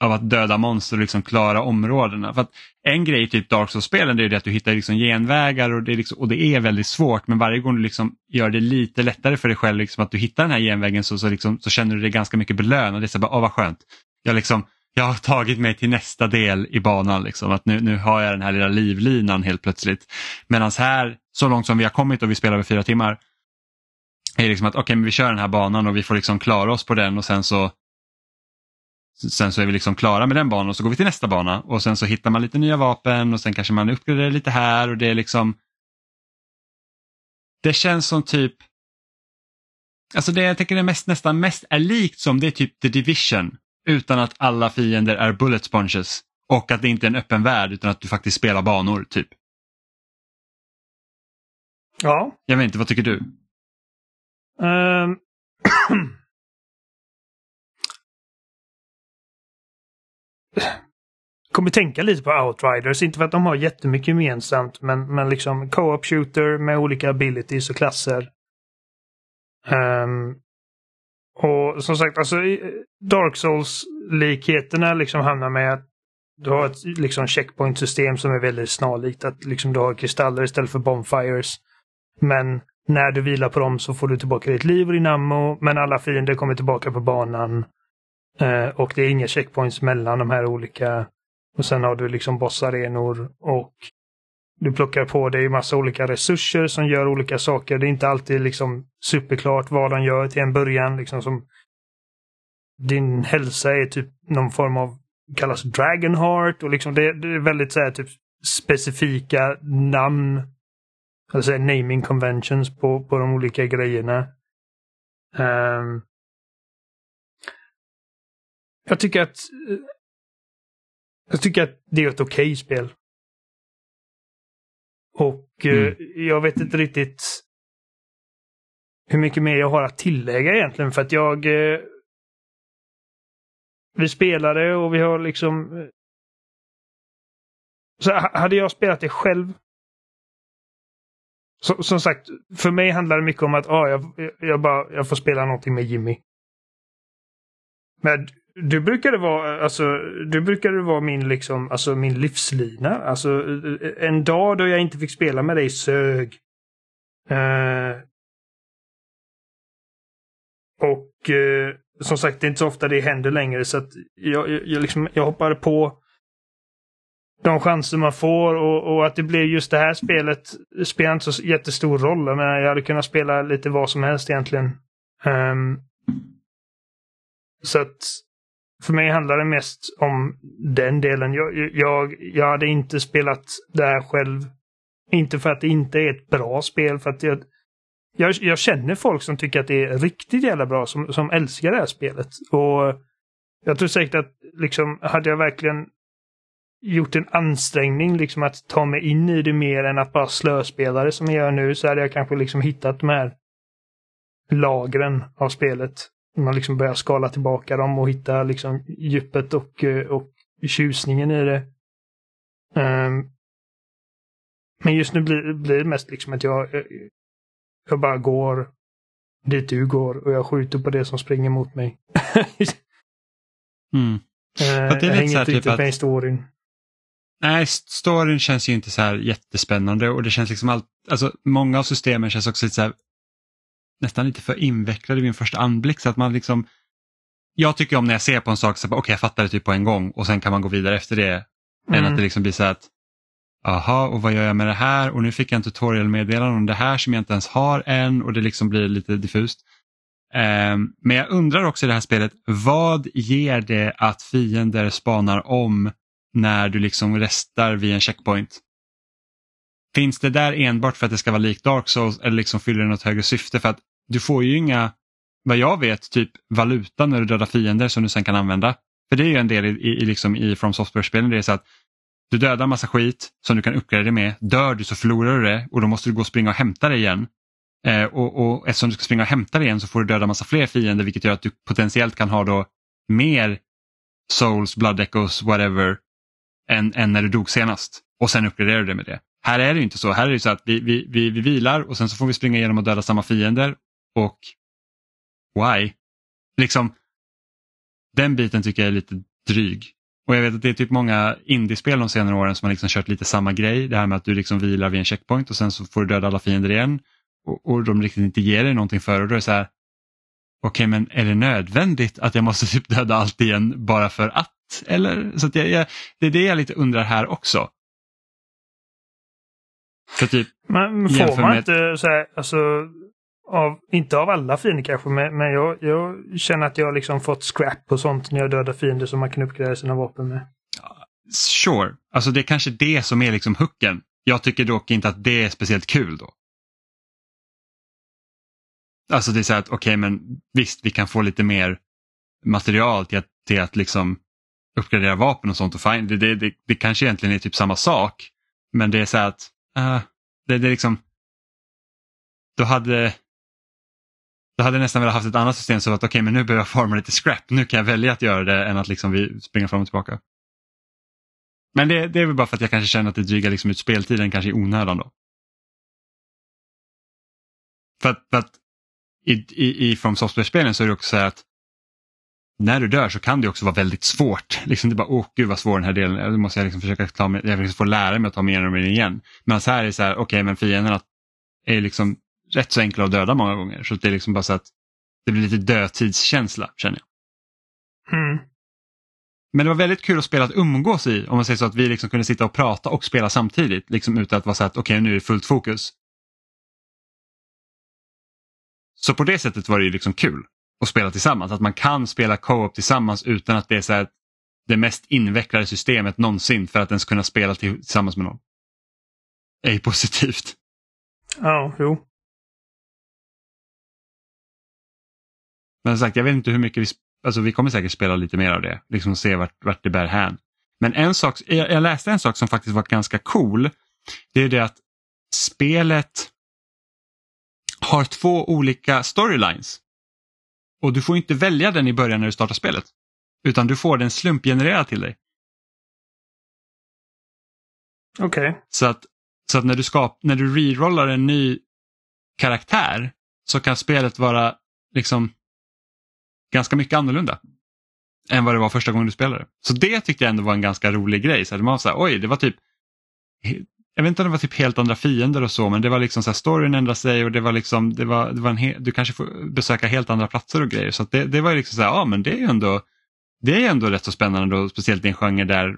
av att döda monster och liksom klara områdena. För att En grej i typ Dark Souls-spelen är att du hittar liksom genvägar och det, är liksom, och det är väldigt svårt men varje gång du liksom gör det lite lättare för dig själv liksom att du hittar den här genvägen så, så, liksom, så känner du dig ganska mycket belönad. Det är så bara, åh vad skönt. Jag, liksom, jag har tagit mig till nästa del i banan. Liksom, att nu, nu har jag den här lilla livlinan helt plötsligt. Medan här, så långt som vi har kommit och vi spelar över fyra timmar, är det liksom att okej, okay, vi kör den här banan och vi får liksom klara oss på den och sen så Sen så är vi liksom klara med den banan och så går vi till nästa bana och sen så hittar man lite nya vapen och sen kanske man uppgraderar lite här och det är liksom Det känns som typ Alltså det jag tänker det mest, nästan mest är likt som det är typ The Division utan att alla fiender är bullet sponges och att det inte är en öppen värld utan att du faktiskt spelar banor typ. Ja. Jag vet inte, vad tycker du? Um... *clears throat* *clears throat* kommer tänka lite på Outriders. Inte för att de har jättemycket gemensamt men, men liksom co-op shooter med olika abilities och klasser. Um, och som sagt, alltså Dark Souls-likheterna liksom hamnar med att du har ett liksom checkpoint-system som är väldigt snarlikt. Att liksom du har kristaller istället för bonfires. Men när du vilar på dem så får du tillbaka ditt liv och din ammo, men alla fiender kommer tillbaka på banan. Eh, och det är inga checkpoints mellan de här olika. Och sen har du liksom bossarenor och du plockar på dig massa olika resurser som gör olika saker. Det är inte alltid liksom superklart vad de gör till en början. Liksom som din hälsa är typ någon form av kallas Dragonheart och liksom det, det är väldigt så här, typ specifika namn. Alltså naming conventions på, på de olika grejerna. Um, jag tycker att jag tycker att det är ett okej okay spel. Och eh, mm. jag vet inte riktigt hur mycket mer jag har att tillägga egentligen för att jag eh, vi spelade och vi har liksom... Eh, så hade jag spelat det själv. Så, som sagt, för mig handlar det mycket om att ah, jag, jag, bara, jag får spela någonting med Jimmy. Men du brukade vara, alltså, du brukade vara min, liksom, alltså, min livslina. Alltså, en dag då jag inte fick spela med dig sög. Uh, och uh, som sagt, det är inte så ofta det händer längre så att jag, jag, liksom, jag hoppar på de chanser man får och, och, att det blev just det här spelet spelar inte så jättestor roll. Jag, menar, jag hade kunnat spela lite vad som helst egentligen. Um, så att för mig handlar det mest om den delen. Jag, jag, jag hade inte spelat det här själv. Inte för att det inte är ett bra spel, för att jag, jag, jag, känner folk som tycker att det är riktigt jävla bra, som, som älskar det här spelet. Och jag tror säkert att liksom, hade jag verkligen gjort en ansträngning liksom att ta mig in i det mer än att bara slöspela det som jag gör nu så hade jag kanske liksom hittat de här lagren av spelet. Man liksom börjar skala tillbaka dem och hitta liksom djupet och, och tjusningen i det. Um, men just nu blir, blir det mest liksom att jag, jag bara går dit du går och jag skjuter på det som springer mot mig. *laughs* mm. Uh, jag hänger inte typ riktigt med i storyn. Nej, storyn känns ju inte så här jättespännande och det känns liksom allt, alltså många av systemen känns också lite så här, nästan lite för invecklade vid en första anblick så att man liksom, jag tycker om när jag ser på en sak, så okej okay, jag fattar det typ på en gång och sen kan man gå vidare efter det. Mm. Än att det liksom blir så att Aha, och vad gör jag med det här? Och nu fick jag en tutorial-meddelande om det här som jag inte ens har än och det liksom blir lite diffust. Um, men jag undrar också i det här spelet, vad ger det att fiender spanar om när du liksom restar vid en checkpoint? Finns det där enbart för att det ska vara likt Dark Souls eller liksom fyller det något högre syfte? För att du får ju inga, vad jag vet, typ valuta när du dödar fiender som du sen kan använda. För det är ju en del i, i, liksom i From Software-spelen, det är så att du dödar massa skit som du kan uppgradera med. Dör du så förlorar du det och då måste du gå och springa och hämta det igen. Eh, och, och eftersom du ska springa och hämta det igen så får du döda massa fler fiender vilket gör att du potentiellt kan ha då mer souls, blood echoes, whatever än, än när du dog senast. Och sen uppgraderar du det med det. Här är det inte så. Här är det så att vi, vi, vi, vi vilar och sen så får vi springa igenom och döda samma fiender. Och why? Liksom, den biten tycker jag är lite dryg. Och jag vet att det är typ många indiespel de senare åren som har liksom kört lite samma grej. Det här med att du liksom vilar vid en checkpoint och sen så får du döda alla fiender igen. Och, och de riktigt inte ger dig någonting för och då är det så här. Okej okay, men är det nödvändigt att jag måste *laughs* typ döda allt igen bara för att? Eller? Så att jag, jag, det är det jag lite undrar här också. För typ, men får man med... inte så här, alltså av, inte av alla fiender kanske, men, men jag, jag känner att jag liksom fått scrap och sånt när jag dödar fiender som man kan uppgradera sina vapen med. Sure, alltså det är kanske det som är liksom hooken. Jag tycker dock inte att det är speciellt kul då. Alltså det är så att okej okay, men visst vi kan få lite mer material till att, till att liksom uppgradera vapen och sånt och fine. Det, det, det, det kanske egentligen är typ samma sak. Men det är så att uh, det, det är liksom då hade då hade jag nästan velat haft ett annat system så att okej okay, men nu behöver jag forma lite scrap. Nu kan jag välja att göra det än att liksom vi springer fram och tillbaka. Men det, det är väl bara för att jag kanske känner att det drygar liksom ut speltiden kanske i onödan då. För att, för att i, i, i From Software-spelen så är det också så här att när du dör så kan det också vara väldigt svårt. *laughs* Liksom det är bara, åh gud vad svår den här delen är. Nu måste jag liksom försöka ta mig, jag liksom få lära mig att ta mig igenom den igen. Men så här är det så här, okej okay, men fienderna är liksom rätt så enkla att döda många gånger. Så det är liksom bara så att det blir lite dödtidskänsla känner jag. Mm. Men det var väldigt kul att spela att umgås i, om man säger så att vi liksom kunde sitta och prata och spela samtidigt, liksom utan att vara så att okej okay, nu är det fullt fokus. Så på det sättet var det ju liksom kul att spela tillsammans, att man kan spela co-op tillsammans utan att det är så här det mest invecklade systemet någonsin för att ens kunna spela tillsammans med någon. Är positivt. Ja, jo. Men som sagt, jag vet inte hur mycket vi, alltså vi kommer säkert spela lite mer av det, liksom se vart, vart det bär hän. Men en sak, jag, läste en sak som faktiskt var ganska cool. Det är det att spelet har två olika storylines. Och du får inte välja den i början när du startar spelet. Utan du får den slumpgenererad till dig. Okej. Okay. Så att, så att när, du skap, när du rerollar en ny karaktär så kan spelet vara liksom ganska mycket annorlunda än vad det var första gången du spelade. Så det tyckte jag ändå var en ganska rolig grej. Så man var så här, oj, det var typ jag vet inte om det var typ helt andra fiender och så men det var liksom så här, storyn ändrade sig och det var liksom, det var, det var en du kanske får besöka helt andra platser och grejer. Så det, det var liksom så här, ja men det är ju ändå, det är ändå rätt så spännande då, speciellt i en genre där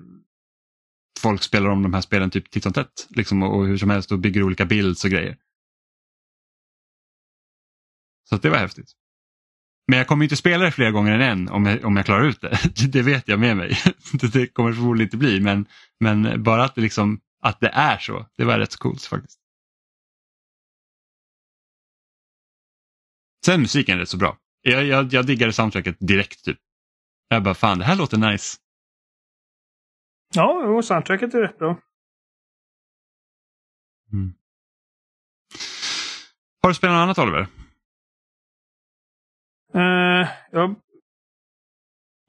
folk spelar om de här spelen typ titt som tätt liksom, och, och hur som helst och bygger olika builds och grejer. Så det var häftigt. Men jag kommer inte spela det flera gånger än en om jag, om jag klarar ut det. *laughs* Det vet jag med mig. *laughs* Det kommer förmodligen inte bli men, men bara att det, liksom, att det är så, det var rätt så coolt faktiskt. Sen musiken är rätt så bra. Jag, jag, jag diggade soundtracket direkt. typ. Jag bara, fan det här låter nice. Ja, och soundtracket är rätt bra. Mm. Har du spelat något annat Oliver? Uh, jag har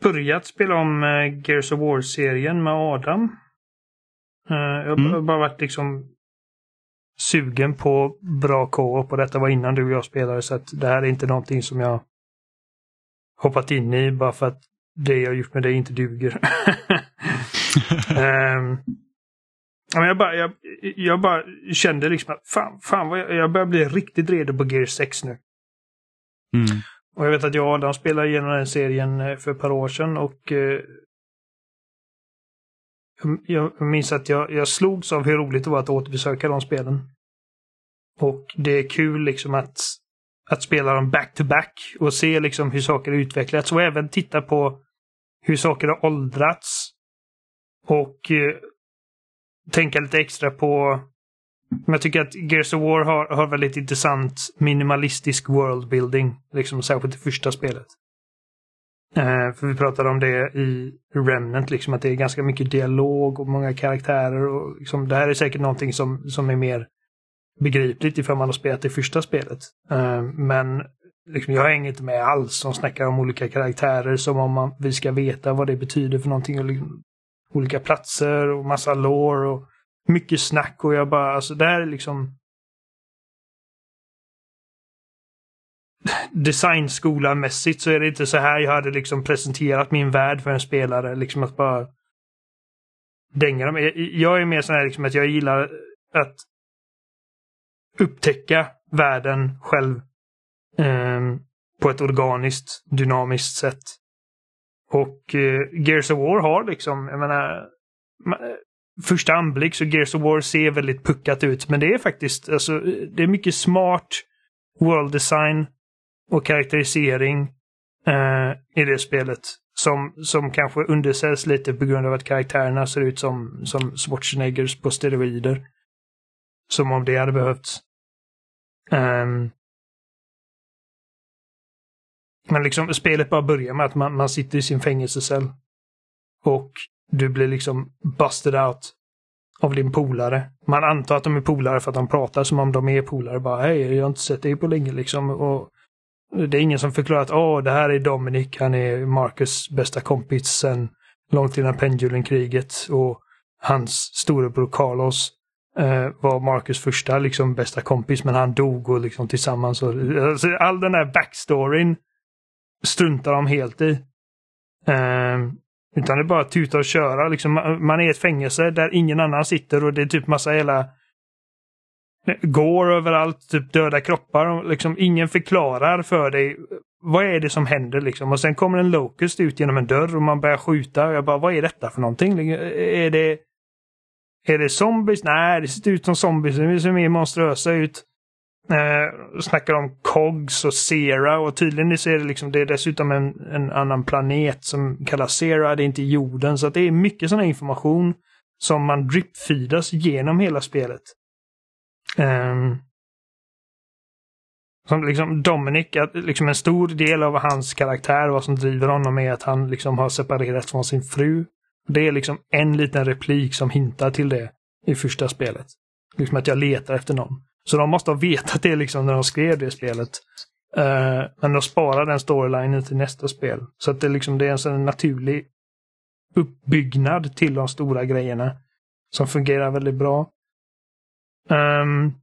börjat spela om uh, Gears of War-serien med Adam. Uh, jag mm. har bara varit liksom sugen på bra co-op och detta var innan du och jag spelade så att det här är inte någonting som jag hoppat in i bara för att det jag gjort med dig inte duger. *laughs* um, jag, bara, jag, jag bara kände liksom att fan, fan vad jag, jag börjar bli riktigt redo på Gears 6 nu. Mm. Och jag vet att jag och Adam spelade igenom den serien eh, för ett par år sedan och eh, jag minns att jag, jag slogs av hur roligt det var att återbesöka de spelen. Och det är kul liksom att, att spela dem back-to-back och se liksom hur saker har utvecklats och även titta på hur saker har åldrats. Och eh, tänka lite extra på men jag tycker att Gears of War har, har väldigt intressant minimalistisk worldbuilding. Liksom särskilt det första spelet. Eh, för vi pratade om det i Remnant, liksom att det är ganska mycket dialog och många karaktärer. Och liksom, det här är säkert någonting som, som är mer begripligt ifall man har spelat det första spelet. Eh, men liksom, jag hänger inte med alls som snackar om olika karaktärer som om man, vi ska veta vad det betyder för någonting. Och liksom, olika platser och massa lore. Och, mycket snack och jag bara, alltså det här är liksom designskola-mässigt så är det inte så här jag hade liksom presenterat min värld för en spelare. Liksom att bara dänga dem. Jag är mer sån här liksom att jag gillar att upptäcka världen själv eh, på ett organiskt, dynamiskt sätt. Och eh, Gears of War har liksom, jag menar, första anblick så Gears of War ser väldigt puckat ut. Men det är faktiskt, alltså, det är mycket smart world design och karaktärisering eh, i det spelet. Som, som kanske undersäljs lite på grund av att karaktärerna ser ut som, som Schwarzeneggers på steroider. Som om det hade behövts. Um, men liksom spelet bara börjar med att man, man sitter i sin fängelsecell. Och du blir liksom busted out av din polare. Man antar att de är polare för att de pratar som om de är polare. Bara hej, jag har inte sett dig på länge liksom. Och det är ingen som förklarar att åh, det här är Dominic, han är Marcus bästa kompis sen långt innan Pendulen-kriget. Och hans storebror Carlos eh, var Marcus första liksom bästa kompis, men han dog och liksom tillsammans. Och, alltså, all den här backstoryn struntar de helt i. Eh, utan det är bara att tuta och köra. Liksom, man är i ett fängelse där ingen annan sitter och det är typ massa hela eh, går överallt, typ döda kroppar. Liksom, ingen förklarar för dig eh, vad är det som händer liksom. Och sen kommer en Locust ut genom en dörr och man börjar skjuta. Och jag bara, vad är detta för någonting? Liksom, är det, är det zombies? Nej, det ser ut som zombies. De ser mer monströsa ut. Eh, snackar om Cogs och Sera och tydligen så är det, liksom, det är dessutom en, en annan planet som kallas Sera. Det är inte jorden. Så att det är mycket sån här information som man dripfeedas genom hela spelet. Um, som liksom Dominic, att liksom en stor del av hans karaktär, och vad som driver honom är att han liksom har separerat från sin fru. Det är liksom en liten replik som hintar till det i första spelet. Liksom att jag letar efter någon. Så de måste ha vetat det liksom när de skrev det spelet. Uh, men de sparar den storylinen till nästa spel. Så att det, liksom, det är en sån naturlig uppbyggnad till de stora grejerna. Som fungerar väldigt bra. Um,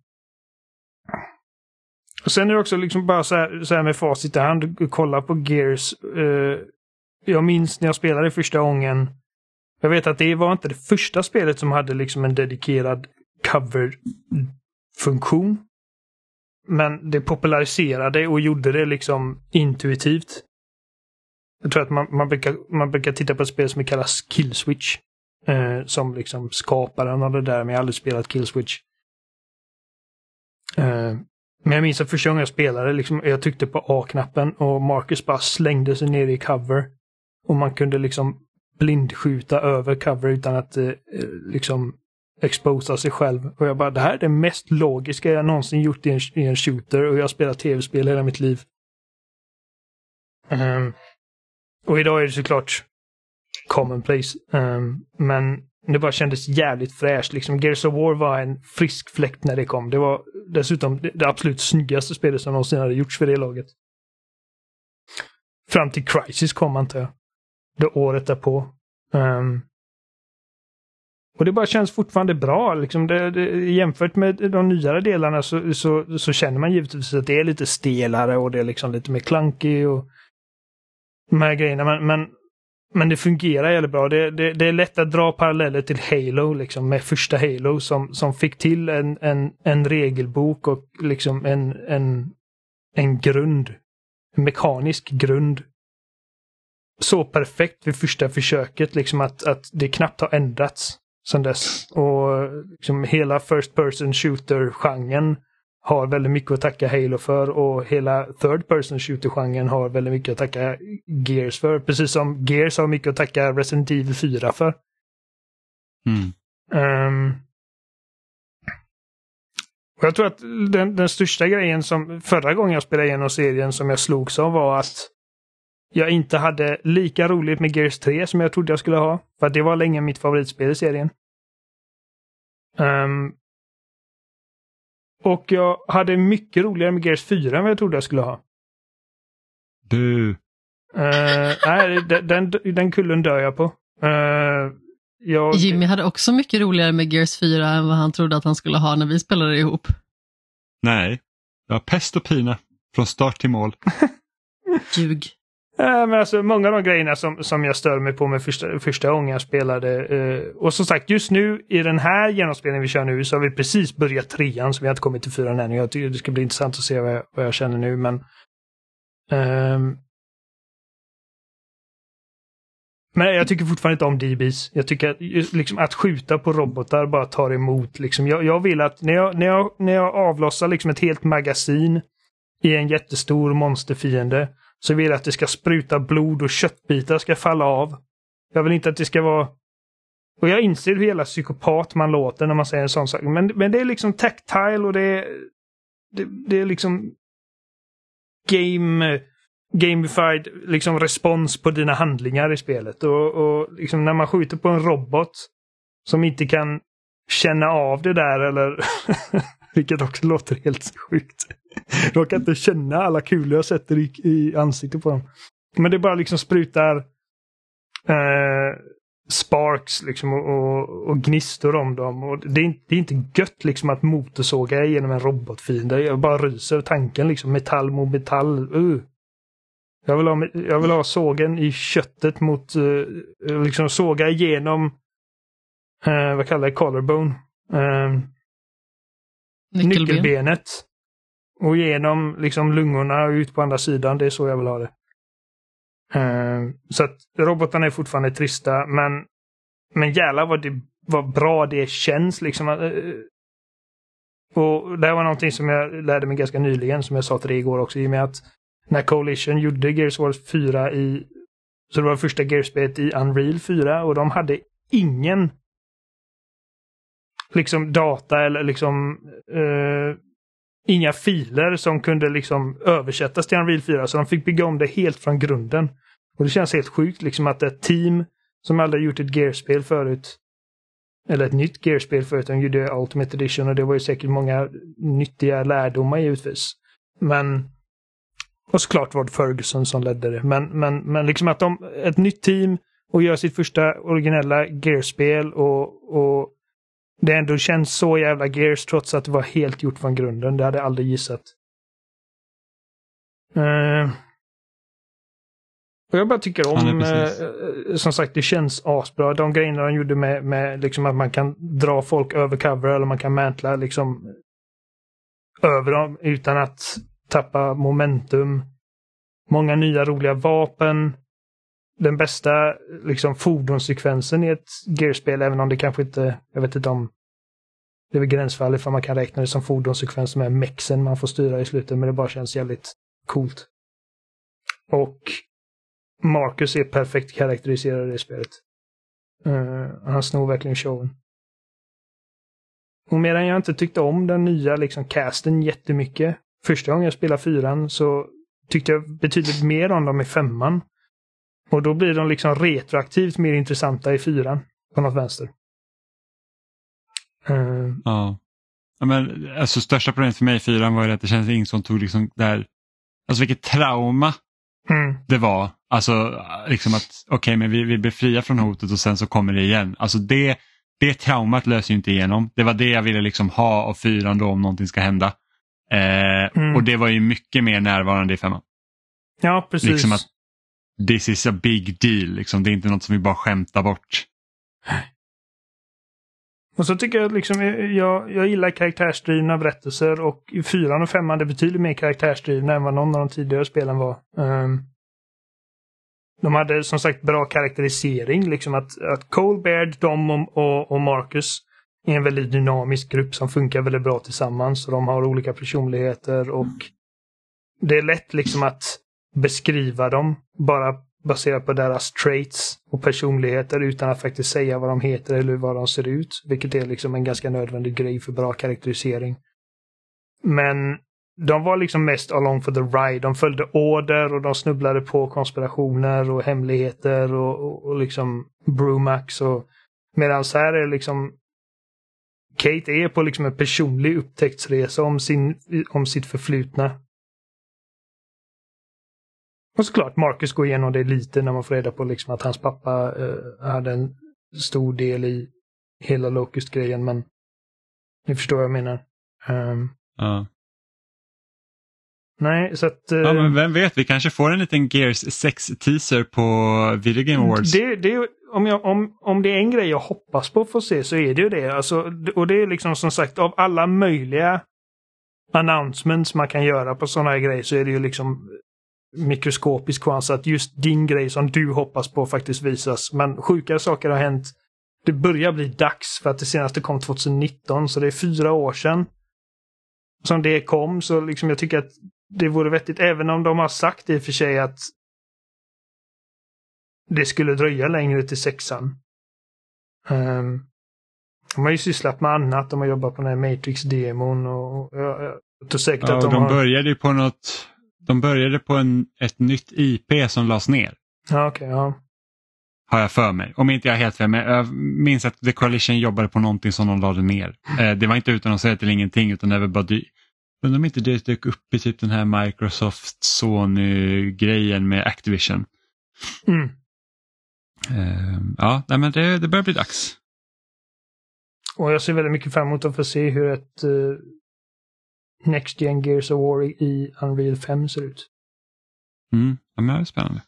och sen är det också liksom bara så här, så här med facit i hand, kolla på Gears. Uh, jag minns när jag spelade första gången. Jag vet att det var inte det första spelet som hade liksom en dedikerad cover funktion. Men det populariserade och gjorde det liksom intuitivt. Jag tror att man, man, brukar, man brukar titta på ett spel som kallas Killswitch. Eh, som liksom skaparen av det där, men jag har aldrig spelat Killswitch. Eh, men jag minns att första gången jag spelade, liksom, jag tryckte på A-knappen och Marcus bara slängde sig ner i cover. Och man kunde liksom blindskjuta över cover utan att eh, eh liksom exposa sig själv. Och jag bara, det här är det mest logiska jag någonsin gjort i en, i en shooter och jag har spelat tv-spel hela mitt liv. Um, och idag är det såklart commonplace. Um, men det bara kändes jävligt fräscht. Liksom Gears of War var en frisk fläkt när det kom. Det var dessutom det, absolut snyggaste spelet som någonsin hade gjorts för det laget. Fram till Crisis kom antar jag. Det året därpå. Um, och det bara känns fortfarande bra. Liksom det, det, jämfört med de nyare delarna så, så, så, känner man givetvis att det är lite stelare och det är liksom lite mer klankig och de här grejerna. Men, men men det fungerar jävligt bra. Det, det, det, är lätt att dra paralleller till Halo, liksom med första Halo som, som fick till en, en, en regelbok och liksom en, en, en grund. En mekanisk grund. Så perfekt vid första försöket, liksom att, att det knappt har ändrats sedan dess. Och liksom hela First Person Shooter-genren har väldigt mycket att tacka Halo för och hela Third Person Shooter-genren har väldigt mycket att tacka Gears för. Precis som Gears har mycket att tacka Resident Evil 4 för. Mm. Um, och jag tror att den, den, största grejen som förra gången jag spelade igenom serien som jag slogs av var att jag inte hade lika roligt med Gears 3 som jag trodde jag skulle ha. För det var länge mitt favoritspel i serien. Um, och jag hade mycket roligare med Gears 4 än vad jag trodde jag skulle ha. Du. Uh, *laughs* nej, den, den, kullen dör jag på. Uh, jag... Jimmy hade också mycket roligare med Gears 4 än vad han trodde att han skulle ha när vi spelade ihop. Nej, det var pest och pina från start till mål. *laughs* Ljug. Eh, men alltså, många av de grejerna som, som jag stör mig på med första, första gången jag spelade. Eh, och som sagt, just nu i den här genomspelningen vi kör nu så har vi precis börjat trean så vi har inte kommit till fyran än. Jag tycker det ska bli intressant att se vad jag, vad jag känner nu. Men, ehm, men jag tycker fortfarande inte om DBs. Jag tycker att, liksom, att skjuta på robotar bara tar emot. Liksom. Jag, jag vill att när jag, när jag, när jag avlossar liksom ett helt magasin i en jättestor monsterfiende så vill jag att det ska spruta blod och köttbitar ska falla av. Jag vill inte att det ska vara... Och jag inser hur jävla psykopat man låter när man säger en sån sak. Men, men det är liksom tactile och det är... Det, det är liksom... Game... Gamified liksom respons på dina handlingar i spelet. Och, och liksom när man skjuter på en robot som inte kan känna av det där eller *laughs* Vilket också låter helt sjukt. *laughs* Jag kan inte känna alla kulor jag sätter i, i ansiktet på dem. Men det bara liksom sprutar eh, sparks liksom och, och, och, gnistor om dem. Och det, är, det är inte gött liksom att motorsåga genom en robotfiende. Jag bara ryser tanken liksom. Metall mot metall. Uh. Jag, vill ha, jag vill ha sågen i köttet mot, uh, liksom såga igenom, uh, vad kallar jag collarbone. Uh, Nyckelben. nyckelbenet. Och genom liksom lungorna och ut på andra sidan. Det är så jag vill ha det. Uh, så att robotarna är fortfarande trista, men, men jävlar vad, det, vad bra det känns liksom. Uh, och det var någonting som jag lärde mig ganska nyligen, som jag sa till dig igår också, i och med att när Coalition gjorde Gears Wars 4 i... Så det var första Gears-spelet i Unreal 4 och de hade ingen liksom data eller liksom uh, inga filer som kunde liksom översättas till Unreal 4 så de fick bygga om det helt från grunden. Och det känns helt sjukt liksom att ett team som aldrig gjort ett Gearspel förut eller ett nytt Gearspel förut, de gjorde Ultimate Edition och det var ju säkert många nyttiga lärdomar givetvis. Men och såklart var det Ferguson som ledde det. Men, men, men liksom att de, ett nytt team och gör sitt första originella Gearspel och, och det ändå känns så jävla Gears trots att det var helt gjort från grunden. Det hade jag aldrig gissat. Uh, och jag bara tycker om, uh, som sagt det känns asbra. De grejerna de gjorde med, med liksom att man kan dra folk över cover eller man kan mantla liksom över dem utan att tappa momentum. Många nya roliga vapen. Den bästa liksom, fordonssekvensen i ett Gearspel, även om det kanske inte, jag vet inte om det är väl gränsfall ifall man kan räkna det som fordonssekvens med mexen man får styra i slutet, men det bara känns jävligt coolt. Och Marcus är perfekt karaktäriserad i det spelet. Uh, han snor verkligen showen. Och medan jag inte tyckte om den nya liksom casten jättemycket Första gången jag spelade fyran så tyckte jag betydligt mer om dem i femman. Och då blir de liksom retroaktivt mer intressanta i fyran. På något vänster. Uh. Ja. ja. men alltså största problemet för mig i fyran var ju att det kändes ingen som tog liksom där, alltså vilket trauma mm. det var. Alltså liksom att okej okay, men vi, vi blir fria från hotet och sen så kommer det igen. Alltså det, det traumat löser ju inte igenom. Det var det jag ville liksom ha av fyran då om någonting ska hända. Eh, mm. Och det var ju mycket mer närvarande i femman. Ja, precis. Liksom att this is a big deal, liksom. det är inte något som vi bara skämtar bort. Och så tycker jag liksom, eh, jag, jag gillar karaktärsdrivna berättelser och i fyran och femman är det betydligt mer karaktärsdrivna än vad någon av de tidigare spelen var. Um, de hade som sagt bra karaktärisering, liksom att, att Colbert, Dom och, och, och Marcus är en väldigt dynamisk grupp som funkar väldigt bra tillsammans. Och de har olika personligheter och det är lätt liksom att beskriva dem bara baserat på deras traits och personligheter utan att faktiskt säga vad de heter eller vad de ser ut. Vilket är liksom en ganska nödvändig grej för bra karaktärisering. Men de var liksom mest along for the ride. De följde order och de snubblade på konspirationer och hemligheter och, och, och liksom Brumax och Medan här är liksom Kate är på liksom en personlig upptäcktsresa om, sin, om sitt förflutna. Och såklart, Marcus går igenom det lite när man får reda på liksom att hans pappa eh, hade en stor del i hela Locust-grejen, men ni förstår vad jag menar. Um, ja. Nej, så att... Uh, ja, men vem vet, vi kanske får en liten Gears 6-teaser på Video Game Awards. Det, det, om, jag, om, om det är en grej jag hoppas på att få se så är det ju det. Alltså, och det är liksom som sagt av alla möjliga announcements man kan göra på sådana här grejer så är det ju liksom mikroskopisk chans att just din grej som du hoppas på faktiskt visas. Men sjuka saker har hänt. Det börjar bli dags för att det senaste kom 2019 så det är fyra år sedan som det kom. Så liksom jag tycker att det vore vettigt, även om de har sagt i och för sig att det skulle dröja längre till sexan. Um, de har ju sysslat med annat. De har jobbat på den här Matrix-demon och, jag, jag tror säkert ja, att de, de har... började på något de började på en, ett nytt IP som lades ner. Ja. Okay, ja. Har jag för mig. Om inte jag helt fel, men jag minns att The Coalition jobbade på någonting som de lade ner. Eh, det var inte utan att säga till ingenting utan det var bara dy Undrar om inte det dök upp i typ den här Microsoft Sony-grejen med Activision. Mm. Uh, ja, nej, men det, det börjar bli dags. Och jag ser väldigt mycket fram emot att få se hur ett uh, Next Gen Gears of War i Unreal 5 ser ut. Mm, ja, men det är spännande.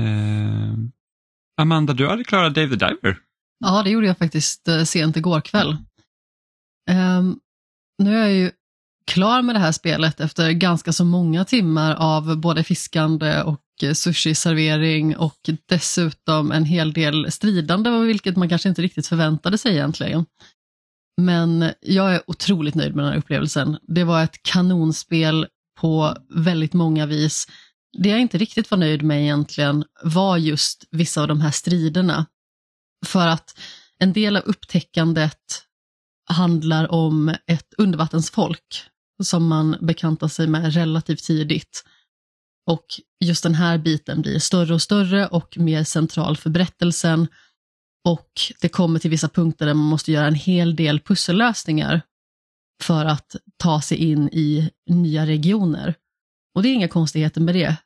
Uh, Amanda, du hade klarat Dave the Diver. Ja, det gjorde jag faktiskt uh, sent igår kväll. Um, Nu är jag ju klar med det här spelet efter ganska så många timmar av både fiskande och sushi-servering och dessutom en hel del stridande, vilket man kanske inte riktigt förväntade sig egentligen. Men jag är otroligt nöjd med den här upplevelsen. Det var ett kanonspel på väldigt många vis. Det jag inte riktigt var nöjd med egentligen var just vissa av de här striderna. För att en del av upptäckandet handlar om ett undervattensfolk som man bekantar sig med relativt tidigt. Och just den här biten blir större och större och mer central för berättelsen. Och det kommer till vissa punkter där man måste göra en hel del pussellösningar för att ta sig in i nya regioner. Och det är inga konstigheter med det.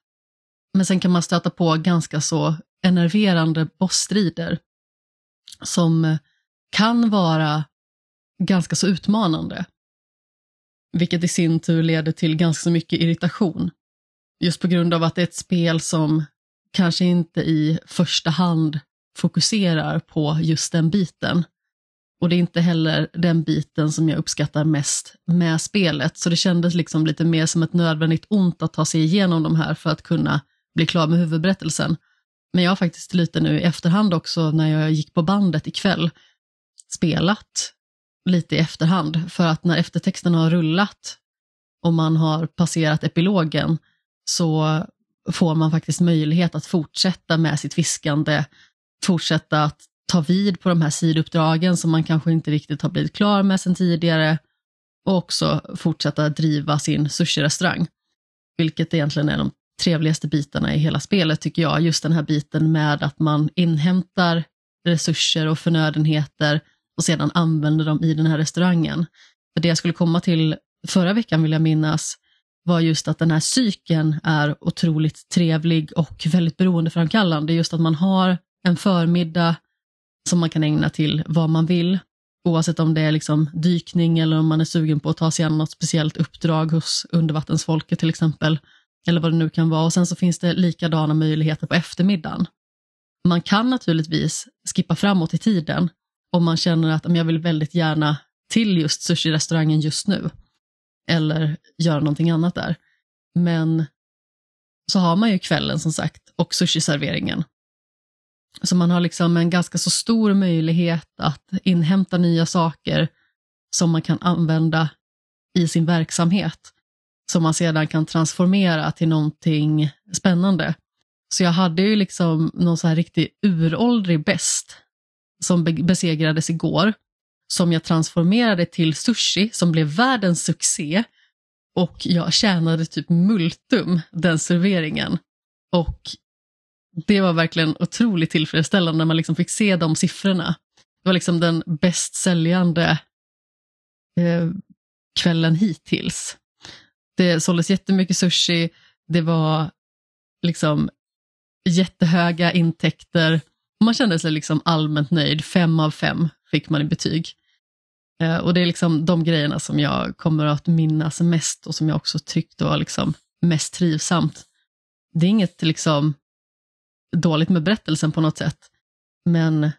Men sen kan man stöta på ganska så enerverande bossstrider som kan vara ganska så utmanande. Vilket i sin tur leder till ganska så mycket irritation. Just på grund av att det är ett spel som kanske inte i första hand fokuserar på just den biten. Och det är inte heller den biten som jag uppskattar mest med spelet, så det kändes liksom lite mer som ett nödvändigt ont att ta sig igenom de här för att kunna bli klar med huvudberättelsen. Men jag har faktiskt lite nu i efterhand också, när jag gick på bandet ikväll, spelat lite i efterhand, för att när eftertexten har rullat och man har passerat epilogen så får man faktiskt möjlighet att fortsätta med sitt fiskande, fortsätta att ta vid på de här sidouppdragen som man kanske inte riktigt har blivit klar med sedan tidigare och också fortsätta driva sin sushi-restaurang. Vilket egentligen är de trevligaste bitarna i hela spelet tycker jag. Just den här biten med att man inhämtar resurser och förnödenheter och sedan använder dem i den här restaurangen. För det jag skulle komma till förra veckan vill jag minnas var just att den här cykeln är otroligt trevlig och väldigt beroendeframkallande. Just att man har en förmiddag som man kan ägna till vad man vill, oavsett om det är liksom dykning eller om man är sugen på att ta sig an något speciellt uppdrag hos undervattensfolket till exempel, eller vad det nu kan vara. Och sen så finns det likadana möjligheter på eftermiddagen. Man kan naturligtvis skippa framåt i tiden om man känner att jag vill väldigt gärna till just sushi-restaurangen just nu, eller göra någonting annat där. Men så har man ju kvällen som sagt och sushi-serveringen så man har liksom en ganska så stor möjlighet att inhämta nya saker som man kan använda i sin verksamhet, som man sedan kan transformera till någonting spännande. Så jag hade ju liksom någon så här riktig uråldrig bäst som besegrades igår, som jag transformerade till sushi som blev världens succé och jag tjänade typ multum den serveringen. Och det var verkligen otroligt tillfredsställande när man liksom fick se de siffrorna. Det var liksom den bäst säljande eh, kvällen hittills. Det såldes jättemycket sushi, det var liksom jättehöga intäkter. Man kände sig liksom allmänt nöjd, fem av fem fick man i betyg. Eh, och det är liksom de grejerna som jag kommer att minnas mest och som jag också tyckte var liksom mest trivsamt. Det är inget liksom dåligt med berättelsen på något sätt. Men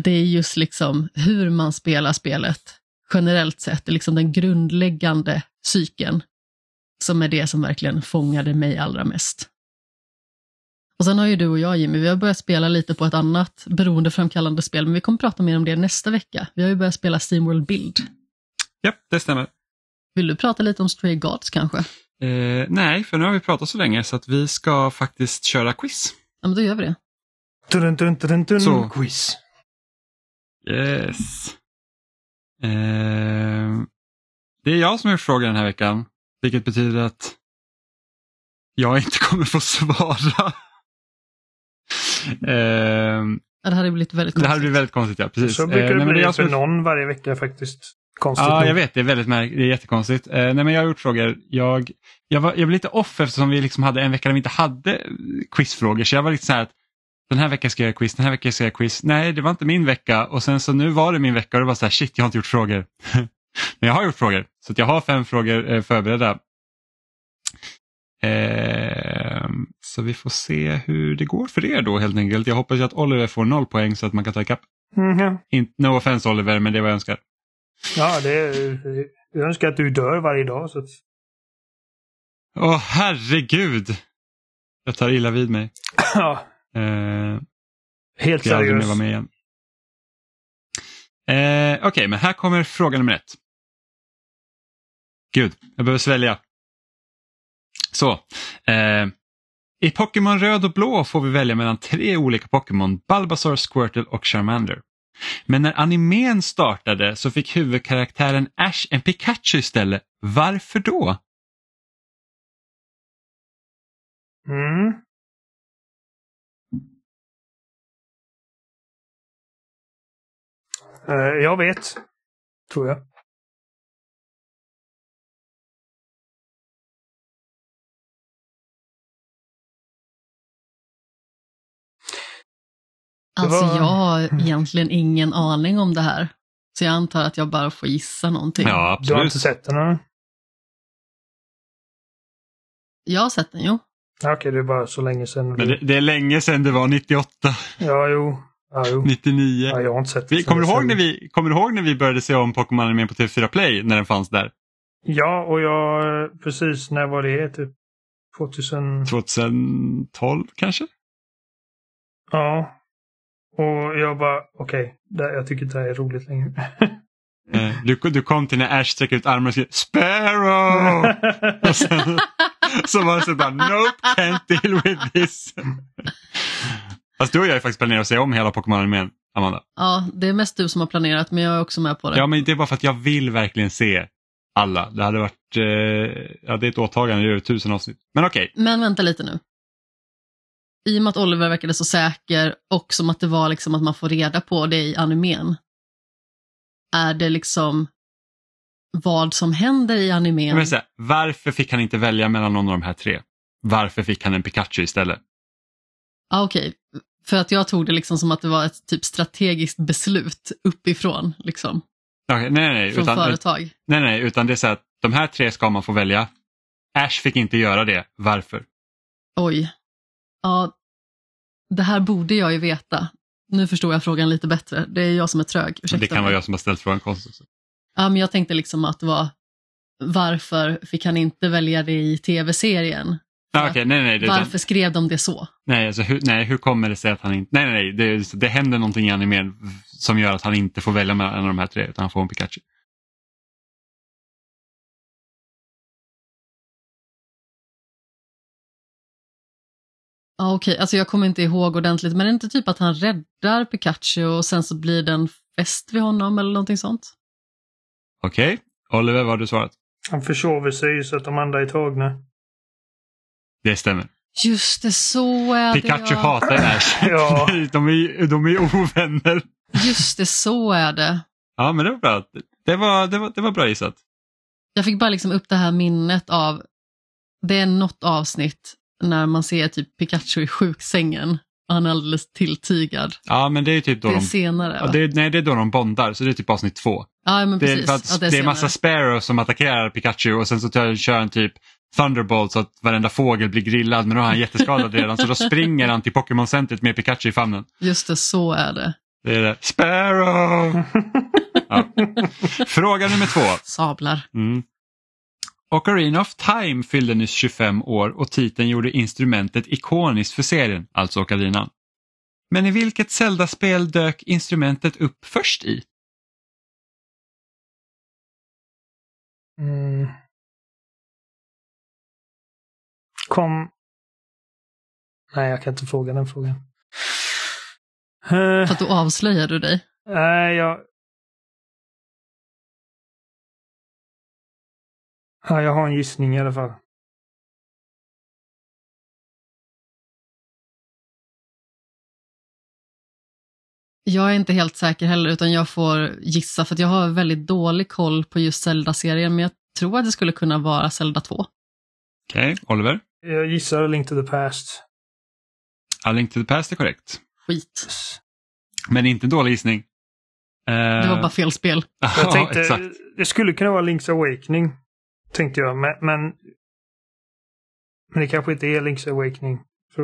det är just liksom hur man spelar spelet generellt sett, liksom den grundläggande psyken som är det som verkligen fångade mig allra mest. Och sen har ju du och jag Jimmy, vi har börjat spela lite på ett annat beroendeframkallande spel, men vi kommer prata mer om det nästa vecka. Vi har ju börjat spela Steamworld Build. Ja, det stämmer. Vill du prata lite om Stray Gods kanske? Eh, nej, för nu har vi pratat så länge så att vi ska faktiskt köra quiz. Ja, men då gör vi det. Dun, dun, dun, dun, Så. Quiz. Yes. Eh, det är jag som är frågan den här veckan, vilket betyder att jag inte *laughs* kommer få svara. eh, det hade blivit väldigt konstigt. det här blir väldigt konstigt, ja. Precis. Så brukar Eh, det men bli för som- någon varje vecka faktiskt. Konstigt Ja, nog. jag vet. Det är väldigt märk- det är jättekonstigt. Eh, nej, men jag har gjort frågor. Jag, jag, var, jag blev lite off eftersom vi liksom hade en vecka där vi inte hade quizfrågor. Så jag var lite så här att den här veckan ska jag göra quiz, den här veckan ska jag göra quiz. Nej, det var inte min vecka och sen så nu var det min vecka och det var så här shit, jag har inte gjort frågor. *laughs* men jag har gjort frågor, så jag har fem frågor eh, förberedda. Eh, så vi får se hur det går för er då helt enkelt. Jag hoppas att Oliver får noll poäng så att man kan ta ikapp. Mhm. In, no offense Oliver, men det var jag önskar. Ja, det, jag önskar att du dör varje dag. Så att... Åh oh, herregud! Jag tar illa vid mig. ja. Eh, Helt ska jag aldrig seriöst. vara med igen. Eh, Okej, men här kommer fråga nummer ett. Gud, jag behöver svälja. Så. Eh, I Pokémon röd och blå får vi välja mellan tre olika Pokémon, Bulbasaur, Squirtle och Charmander. Men när animen startade så fick huvudkaraktären Ash en Pikachu istället. Varför då? Mm. Eh, jag vet. Tror jag. Alltså var- jag har egentligen ingen aning om det här. Så jag antar att jag bara får gissa någonting. Ja, Du har absolut. inte sett den? eller? Jag har sett den, jo. Ja, Okej, det är bara så länge sedan. Men det, det är länge sedan det var 98, Ja, jo. Ja, jo. 99. Ja, jag har inte sett Vi, kommer, du ihåg när vi, kommer du ihåg när vi började se om Pokémon Anime på TV4 Play när den fanns där? Ja, och jag precis, när var det? Typ 2000? 2012 kanske? Ja. Och jag bara, okej, det- jag tycker inte det här är roligt längre. Eh, Du, du kom till när Ash sträcker ut armarna och skrev Sparrow! *laughs* och sen, så var det så bara Nope, can't deal with this. Fast du och jag ju faktiskt planerat att se om hela Pokémon Animen, Amanda. Ja, det är mest du som har planerat, men jag är också med på det. Ja, men det är bara för att jag vill verkligen se alla. Det hade varit, eh, ja det är ett åtagande, det är över tusen avsnitt. Men okej, Men vänta lite nu. I och med att Oliver verkade så säker och som att det var liksom att man får reda på det i animen. Är det liksom vad som händer i animen? Säga, varför fick han inte välja mellan någon av de här tre? Varför fick han en Pikachu istället? Ja, Okej, för att jag tog det liksom som att det var ett typ strategiskt beslut uppifrån, liksom, Okej, nej, nej, nej, från utan, företag. nej, nej, utan det är så att de här tre ska man få välja. Ash fick inte göra det. Varför? Oj. Ja, det här borde jag ju veta. Nu förstår jag frågan lite bättre. Det är jag som är trög. Ursäkta det kan mig. vara jag som har ställt frågan konstigt. Ja, men jag tänkte liksom att det var varför fick han inte välja det i tv-serien? Ah, Okej, nej, nej, det, Varför skrev de det så? nej, alltså, hur, nej, hur kommer det sig att han inte... Nej, nej, nej, det, det händer någonting i animen som gör att han inte får välja mellan en av de här tre, utan han får en Pikachu. Ja, okej, alltså jag kommer inte ihåg ordentligt, men är det inte typ att han räddar Pikachu och sen så blir det en fest vid honom eller någonting sånt? Okej, Oliver, vad har du svarat? Han försover sig så att de andra är tagna. Det stämmer. Just det, så är det Pikachu ja. hatar Ash. *laughs* *laughs* Ja. de, är, de är ovänner. Just det, så är det. Ja, men det var bra. Det var, det var, det var bra gissat. Jag fick bara liksom upp det här minnet av, det är något avsnitt när man ser typ Pikachu i sjuksängen och han är alldeles tilltygad. Ja, men det är typ då Det är de... senare Ja, det är, nej, det är då de bondar, så det är typ avsnitt två. Ja, men Det är, att, ja, det är, senare. massa sparrows som attackerar Pikachu och sen så tar- kör han typ Thunderbolt så att varenda fågel blir grillad men då är han jätteskadad redan så då springer han till Pokémon-centret med Pikachu i famnen. Just det, så är det. Det är det. Sparrow! *laughs* Ja. Fråga nummer två. Sablar. Mm. Ocarina of Time fyllde nyss 25 år och titeln gjorde instrumentet ikoniskt för serien, alltså Ocarina. Men i vilket Zelda-spel dök instrumentet upp först i? Mm. Kom... Nej, jag kan inte fråga den frågan. För att då avslöjar du dig. Nej, jag... Ja, jag har en gissning i alla fall. Jag är inte helt säker heller, utan jag får gissa för att jag har väldigt dålig koll på just Zelda-serien, men jag tror att det skulle kunna vara Zelda 2. Okej, Oliver? Jag gissar Link to the Past. A Link to the Past är korrekt. Skit. Men inte en dålig gissning. Det var bara fel spel. Jag tänkte, *laughs* exakt. det skulle kunna vara Link's Awakening. Tänkte jag, men, men... Men det kanske inte är Link's Awakening. Så,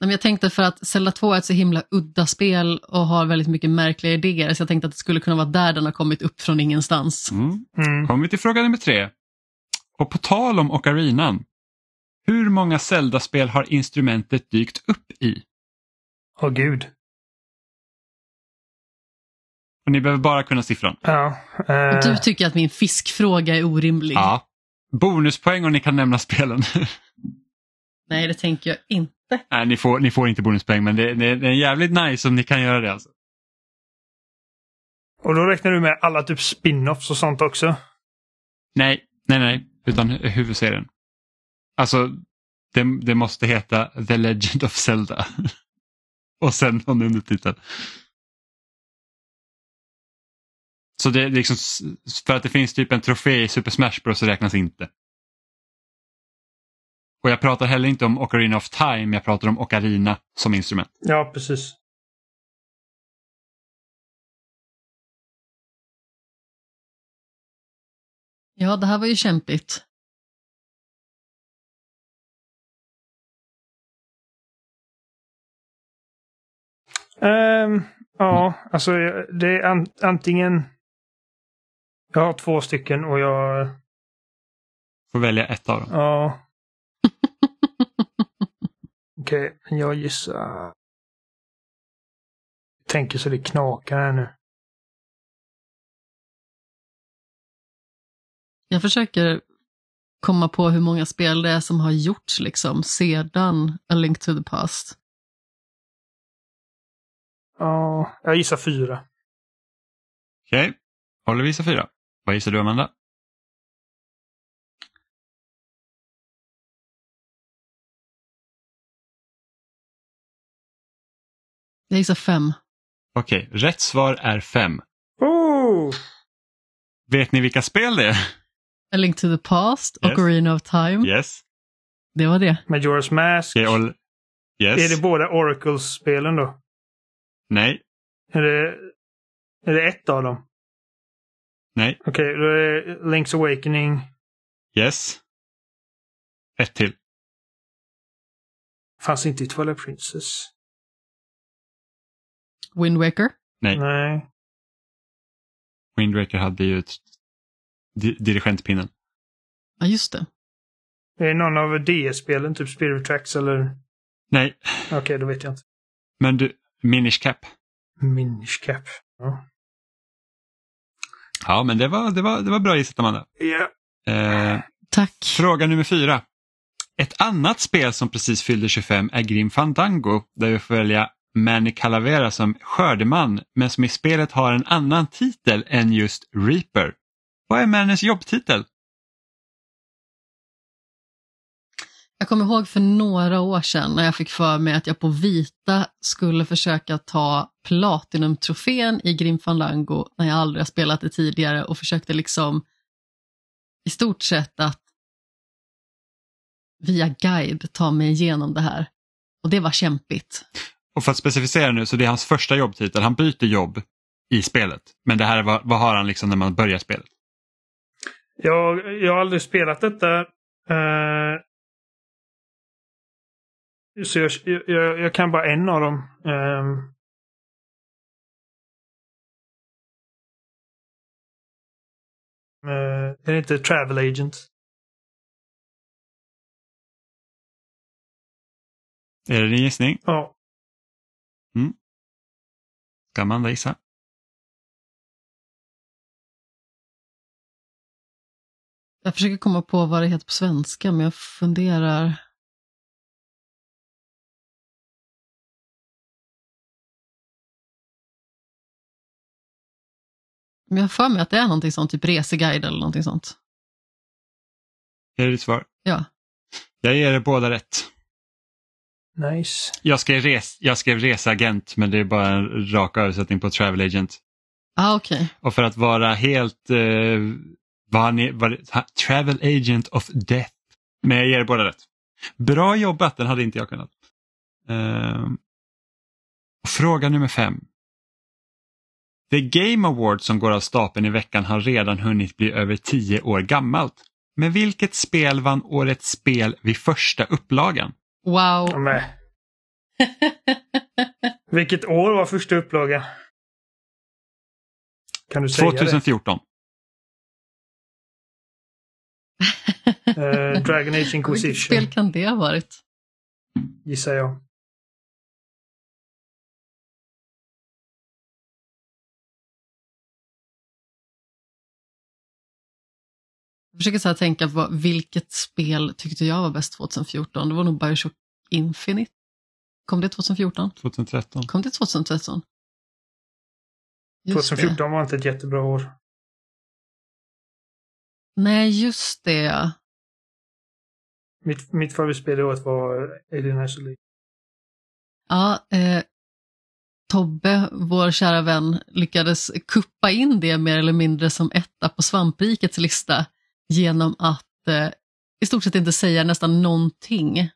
Men jag tänkte för att Zelda 2 är ett så himla udda spel och har väldigt mycket märkliga idéer, så jag tänkte att det skulle kunna vara där den har kommit upp från ingenstans. Mm. Mm. Kommer vi till fråga nummer tre. Och på tal om Ocarinan. Hur många Zelda-spel har instrumentet dykt upp i? Åh oh, gud. Och ni behöver bara kunna siffran. Ja. Uh... Du tycker att min fiskfråga är orimlig. Ja. Bonuspoäng om ni kan nämna spelen. *laughs* Nej, det tänker jag inte. Nej, ni får, ni får inte bonuspoäng men det, det, det är jävligt nice om ni kan göra det. Alltså. Och då räknar du med alla typ spin-offs och sånt också? Nej, nej, nej, utan huvudserien. Alltså, det, det måste heta The Legend of Zelda. *laughs* och sen någon undertitel. Så det är liksom, för att det finns typ en trofé i Super Smash Bros så räknas inte. Och jag pratar heller inte om Ocarina of Time, jag pratar om Ocarina som instrument. Ja, precis. Ja, det här var ju kämpigt. Um, ja, alltså det är an antingen... Jag har två stycken och jag... Får välja ett av dem. Ja. *laughs* Okej, okay, men jag gissar... Jag tänker så det knakar här nu. Jag försöker komma på hur många spel det är som har gjorts liksom sedan A Link to the Past. Ja, jag gissar fyra. Okej, okay. håller vi gissar fyra. Vad gissar du Amanda? Jag gissar fem. Okej, okay. rätt svar är fem. Oh! Vet ni vilka spel det är? A Link to the Past, yes. Ocarina of Time. Yes. Det var det. Majora's Mask. All... yes. Är det båda Oracles-spelen då? Nej. Är det, är det ett av dem? Nej. Okej, okay, då är Link's Awakening. Yes. Ett till. Fanns inte i Twilight Princess. Wind Waker? Nej. Nej. Wind Waker hade ju ett di dirigentpinnen. Ja, just det. Är det någon av DS-spelen, typ Spirit Tracks eller? Nej. Okej, okay, då vet jag inte. Men du, Minish Cap. Minish Cap. Ja. Ja, men det var, det var, det var bra gissat Amanda. Ja. Yeah. Eh, Tack. Fråga nummer fyra. Ett annat spel som precis fyllde 25 är Grim Fandango där vi får välja Manny Calavera som skördeman men som i spelet har en annan titel än just Reaper. Vad är Mannys jobbtitel? Jag kommer ihåg för några år sedan när jag fick för mig att jag på vita skulle försöka ta Platinum-trofén i Grim Fandango när jag aldrig har spelat det tidigare och försökte liksom i stort sett att via guide ta mig igenom det här. Och det var kämpigt. Och för att specificera nu, så det är hans första jobbtitel. Han byter jobb i spelet. Men det här är vad, vad har han liksom när man börjar spelet? Jag, jag har aldrig spelat detta. Uh, så jag, jag, jag, kan bara en av dem. Um, uh, den heter Travel Agent. Är det din gissning? Ja. Mm. Ska Amanda gissa? Jag försöker komma på vad det heter på svenska, men jag funderar. Men jag har för mig att det är någonting sånt, typ reseguide eller någonting sånt. Är det ditt svar? Ja. Jag ger er båda rätt. Nice. Jag skrev, res, jag skrev reseagent men det är bara en rak översättning på travel agent. Ah, okay. Och för att vara helt eh, var han, var, Travel Agent of Death. Men jag ger er båda rätt. Bra jobbat, den hade inte jag kunnat. Uh, fråga nummer fem. The Game Award som går av stapeln i veckan har redan hunnit bli över tio år gammalt. Men vilket spel vann årets spel vid första upplagan? Wow. Nej. Vilket år var första upplaga? Kan du säga 2014. det? Uh, Dragon Age *laughs* Inquisition. Vilket spel kan det ha varit? Gissar jag. Försöker så här tänka på vilket spel tyckte jag var bäst 2014? Det var nog Bioshock Infinite. Kom det 2014? 2013. Kom det 2013? Just 2014 det. var inte ett jättebra år. Nej, just det. Mitt, mitt favoritspel i året var Alien Isolation. Ja, eh, Tobbe, vår kära vän, lyckades kuppa in det mer eller mindre som etta på svamprikets lista genom att eh, i stort sett inte säga nästan någonting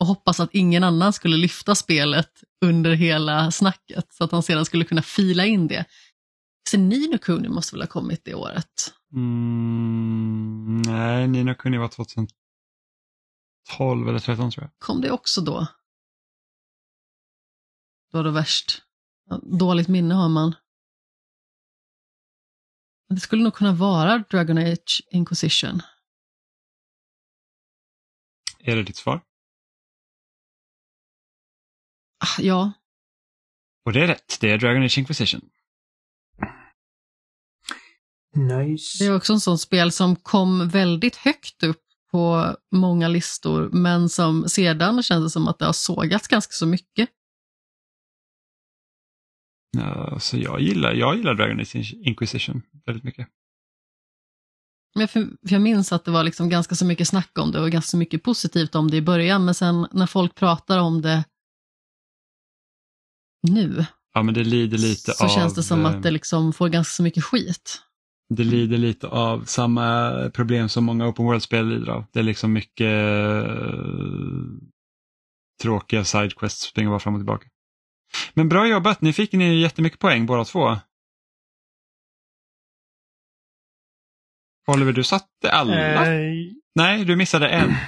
och hoppas att ingen annan skulle lyfta spelet under hela snacket så att han sedan skulle kunna fila in det. Så Nino Kuni måste väl ha kommit det året? Mm, nej, Nino Kuni var 2012 eller 2013 tror jag. Kom det också då? Då var det värst. Dåligt minne har man. Det skulle nog kunna vara Dragon Age Inquisition. Är det ditt svar? Ah, ja. Och det är rätt, det är Dragon Age Inquisition. Nice. Det är också en sån spel som kom väldigt högt upp på många listor men som sedan känns det som att det har sågats ganska så mycket. Alltså jag, gillar, jag gillar Dragon Age Inquisition väldigt mycket. Men för, för jag minns att det var liksom ganska så mycket snack om det och ganska så mycket positivt om det i början men sen när folk pratar om det nu. Ja, men det lider lite så av... Så känns det som att det liksom får ganska så mycket skit. Det lider lite av samma problem som många open world-spel lider av. Det är liksom mycket uh, tråkiga sidequests, springa bara fram och tillbaka. Men bra jobbat, ni fick ni jättemycket poäng båda två. Oliver, du satte alla? Eh... Nej, du missade en. *clears throat*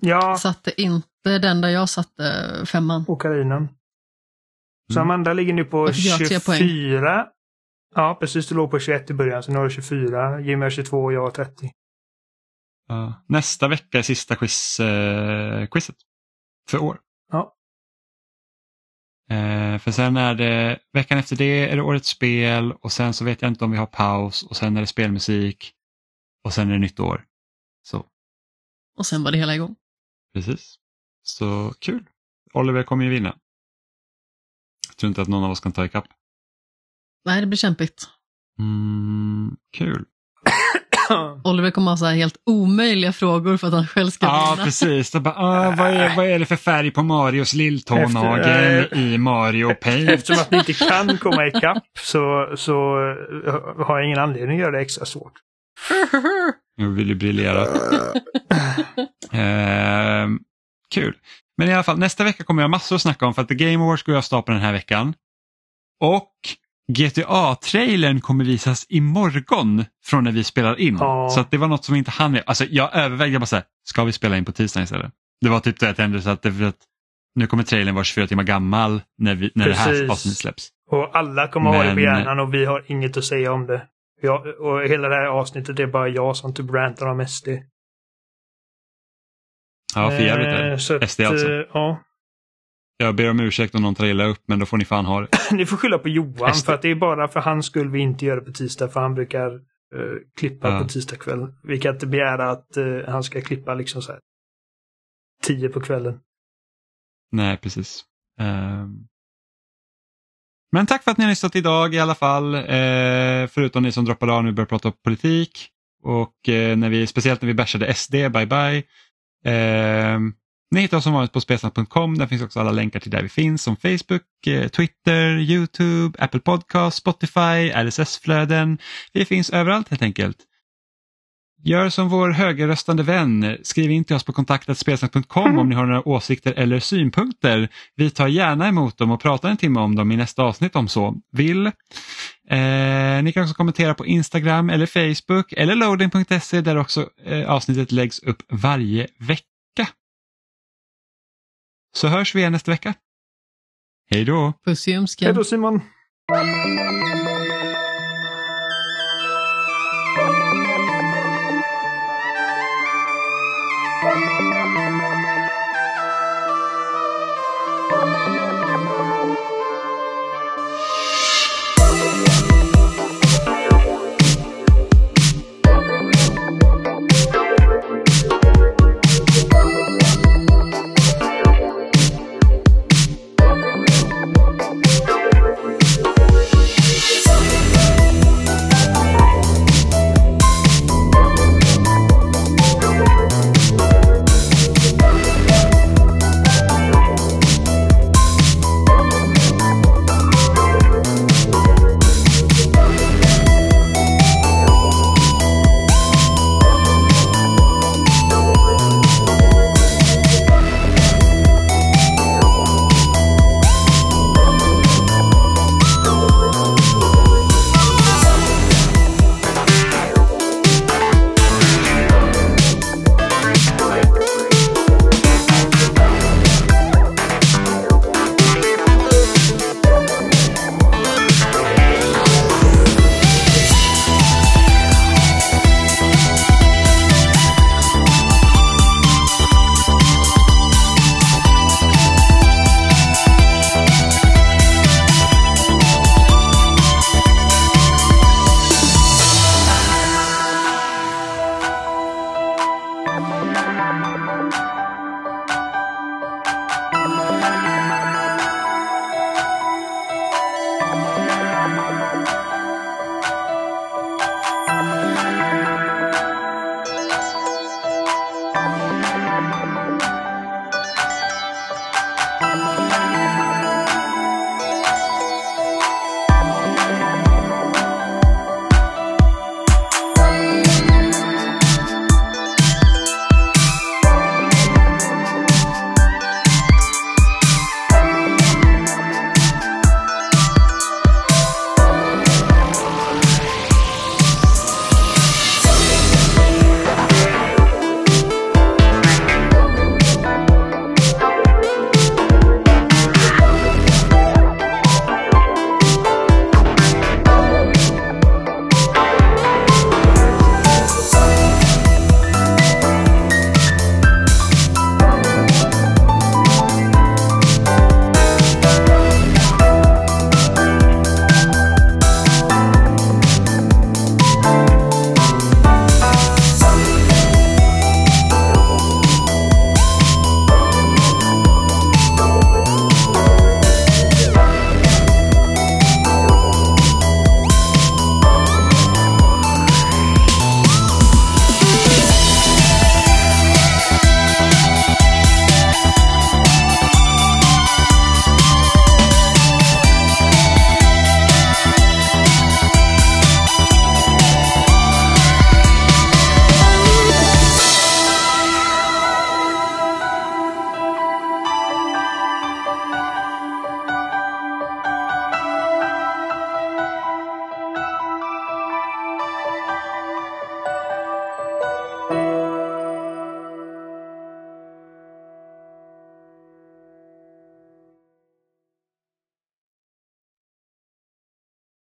Ja. Jag satte inte den där jag satte femman. Ocarinen. Så mm. Amanda ligger nu på 24. Ja, precis. Du låg på 21 i början, så nu har du 24. Jimmy har 22 och jag har 30. Uh, nästa vecka är sista quiz, uh, quizet för år. Uh, för sen är det, veckan efter det är det årets spel och sen så vet jag inte om vi har paus och sen är det spelmusik och sen är det nytt år. Så. Och sen var det hela igång. Precis. Så kul. Oliver kommer ju vinna tror inte att någon av oss kan ta ikapp. Nej, det blir kämpigt. Mm, kul. Oliver kommer ha så här helt omöjliga frågor för att han själv ska vinna. Ja, precis. bara, ah, vad, är, vad är det för färg på Marios lilltånagel äh, i Mario Paint? Eftersom att ni inte kan komma ikapp så, så eh, har jag ingen anledning att göra det extra svårt. Jag vill ju briljera. uh, kul. Men i alla fall, nästa vecka kommer jag massor att snacka om för att The Game Awards går jag av stapeln den här veckan. Och GTA-trailern kommer visas imorgon från när vi spelar in. Ja. Så det var något som inte hann med. Alltså jag övervägde bara så här, ska vi spela in på tisdag istället? Det var typ det jag så att, det, att nu kommer trailern vara 24 timmar gammal när, vi, när det här avsnittet släpps. Och alla kommer Men... ha det på hjärnan och vi har inget att säga om det. Jag, och hela det här avsnittet är bara jag som typ rantar om SD. Ja, för jävligt det. SD alltså. Eh, ja. Jag ber om ursäkt om någon tar illa upp, men då får ni fan ha det. *clears throat* ni får skylla på Johan, för att det är bara för hans skull vi inte gör det på tisdag, för han brukar uh, klippa ja. på tisdag kväll. Vi kan inte begära att uh, han ska klippa liksom så här tio på kvällen. Nej, precis. Um... Men tack för att ni har lyssnat idag i alla fall. Eh, förutom ni som droppade av när vi började prata politik. Och eh, när vi, speciellt när vi bashade SD, bye bye. Eh, ni hittar oss som vanligt på spelsnack.com. Där finns också alla länkar till där vi finns som Facebook, eh, Twitter, Youtube, Apple Podcast, Spotify, RSS-flöden. Vi finns överallt helt enkelt. Gör som vår högerröstande vän. Skriv in till oss på kontaktetspelsnack.com om ni har några åsikter eller synpunkter. Vi tar gärna emot dem och pratar en timme om dem i nästa avsnitt om så vill. Eh, ni kan också kommentera på Instagram eller Facebook eller loading.se där också eh, avsnittet läggs upp varje vecka. Så hörs vi igen nästa vecka. Hej då! Puss i Hej då Simon!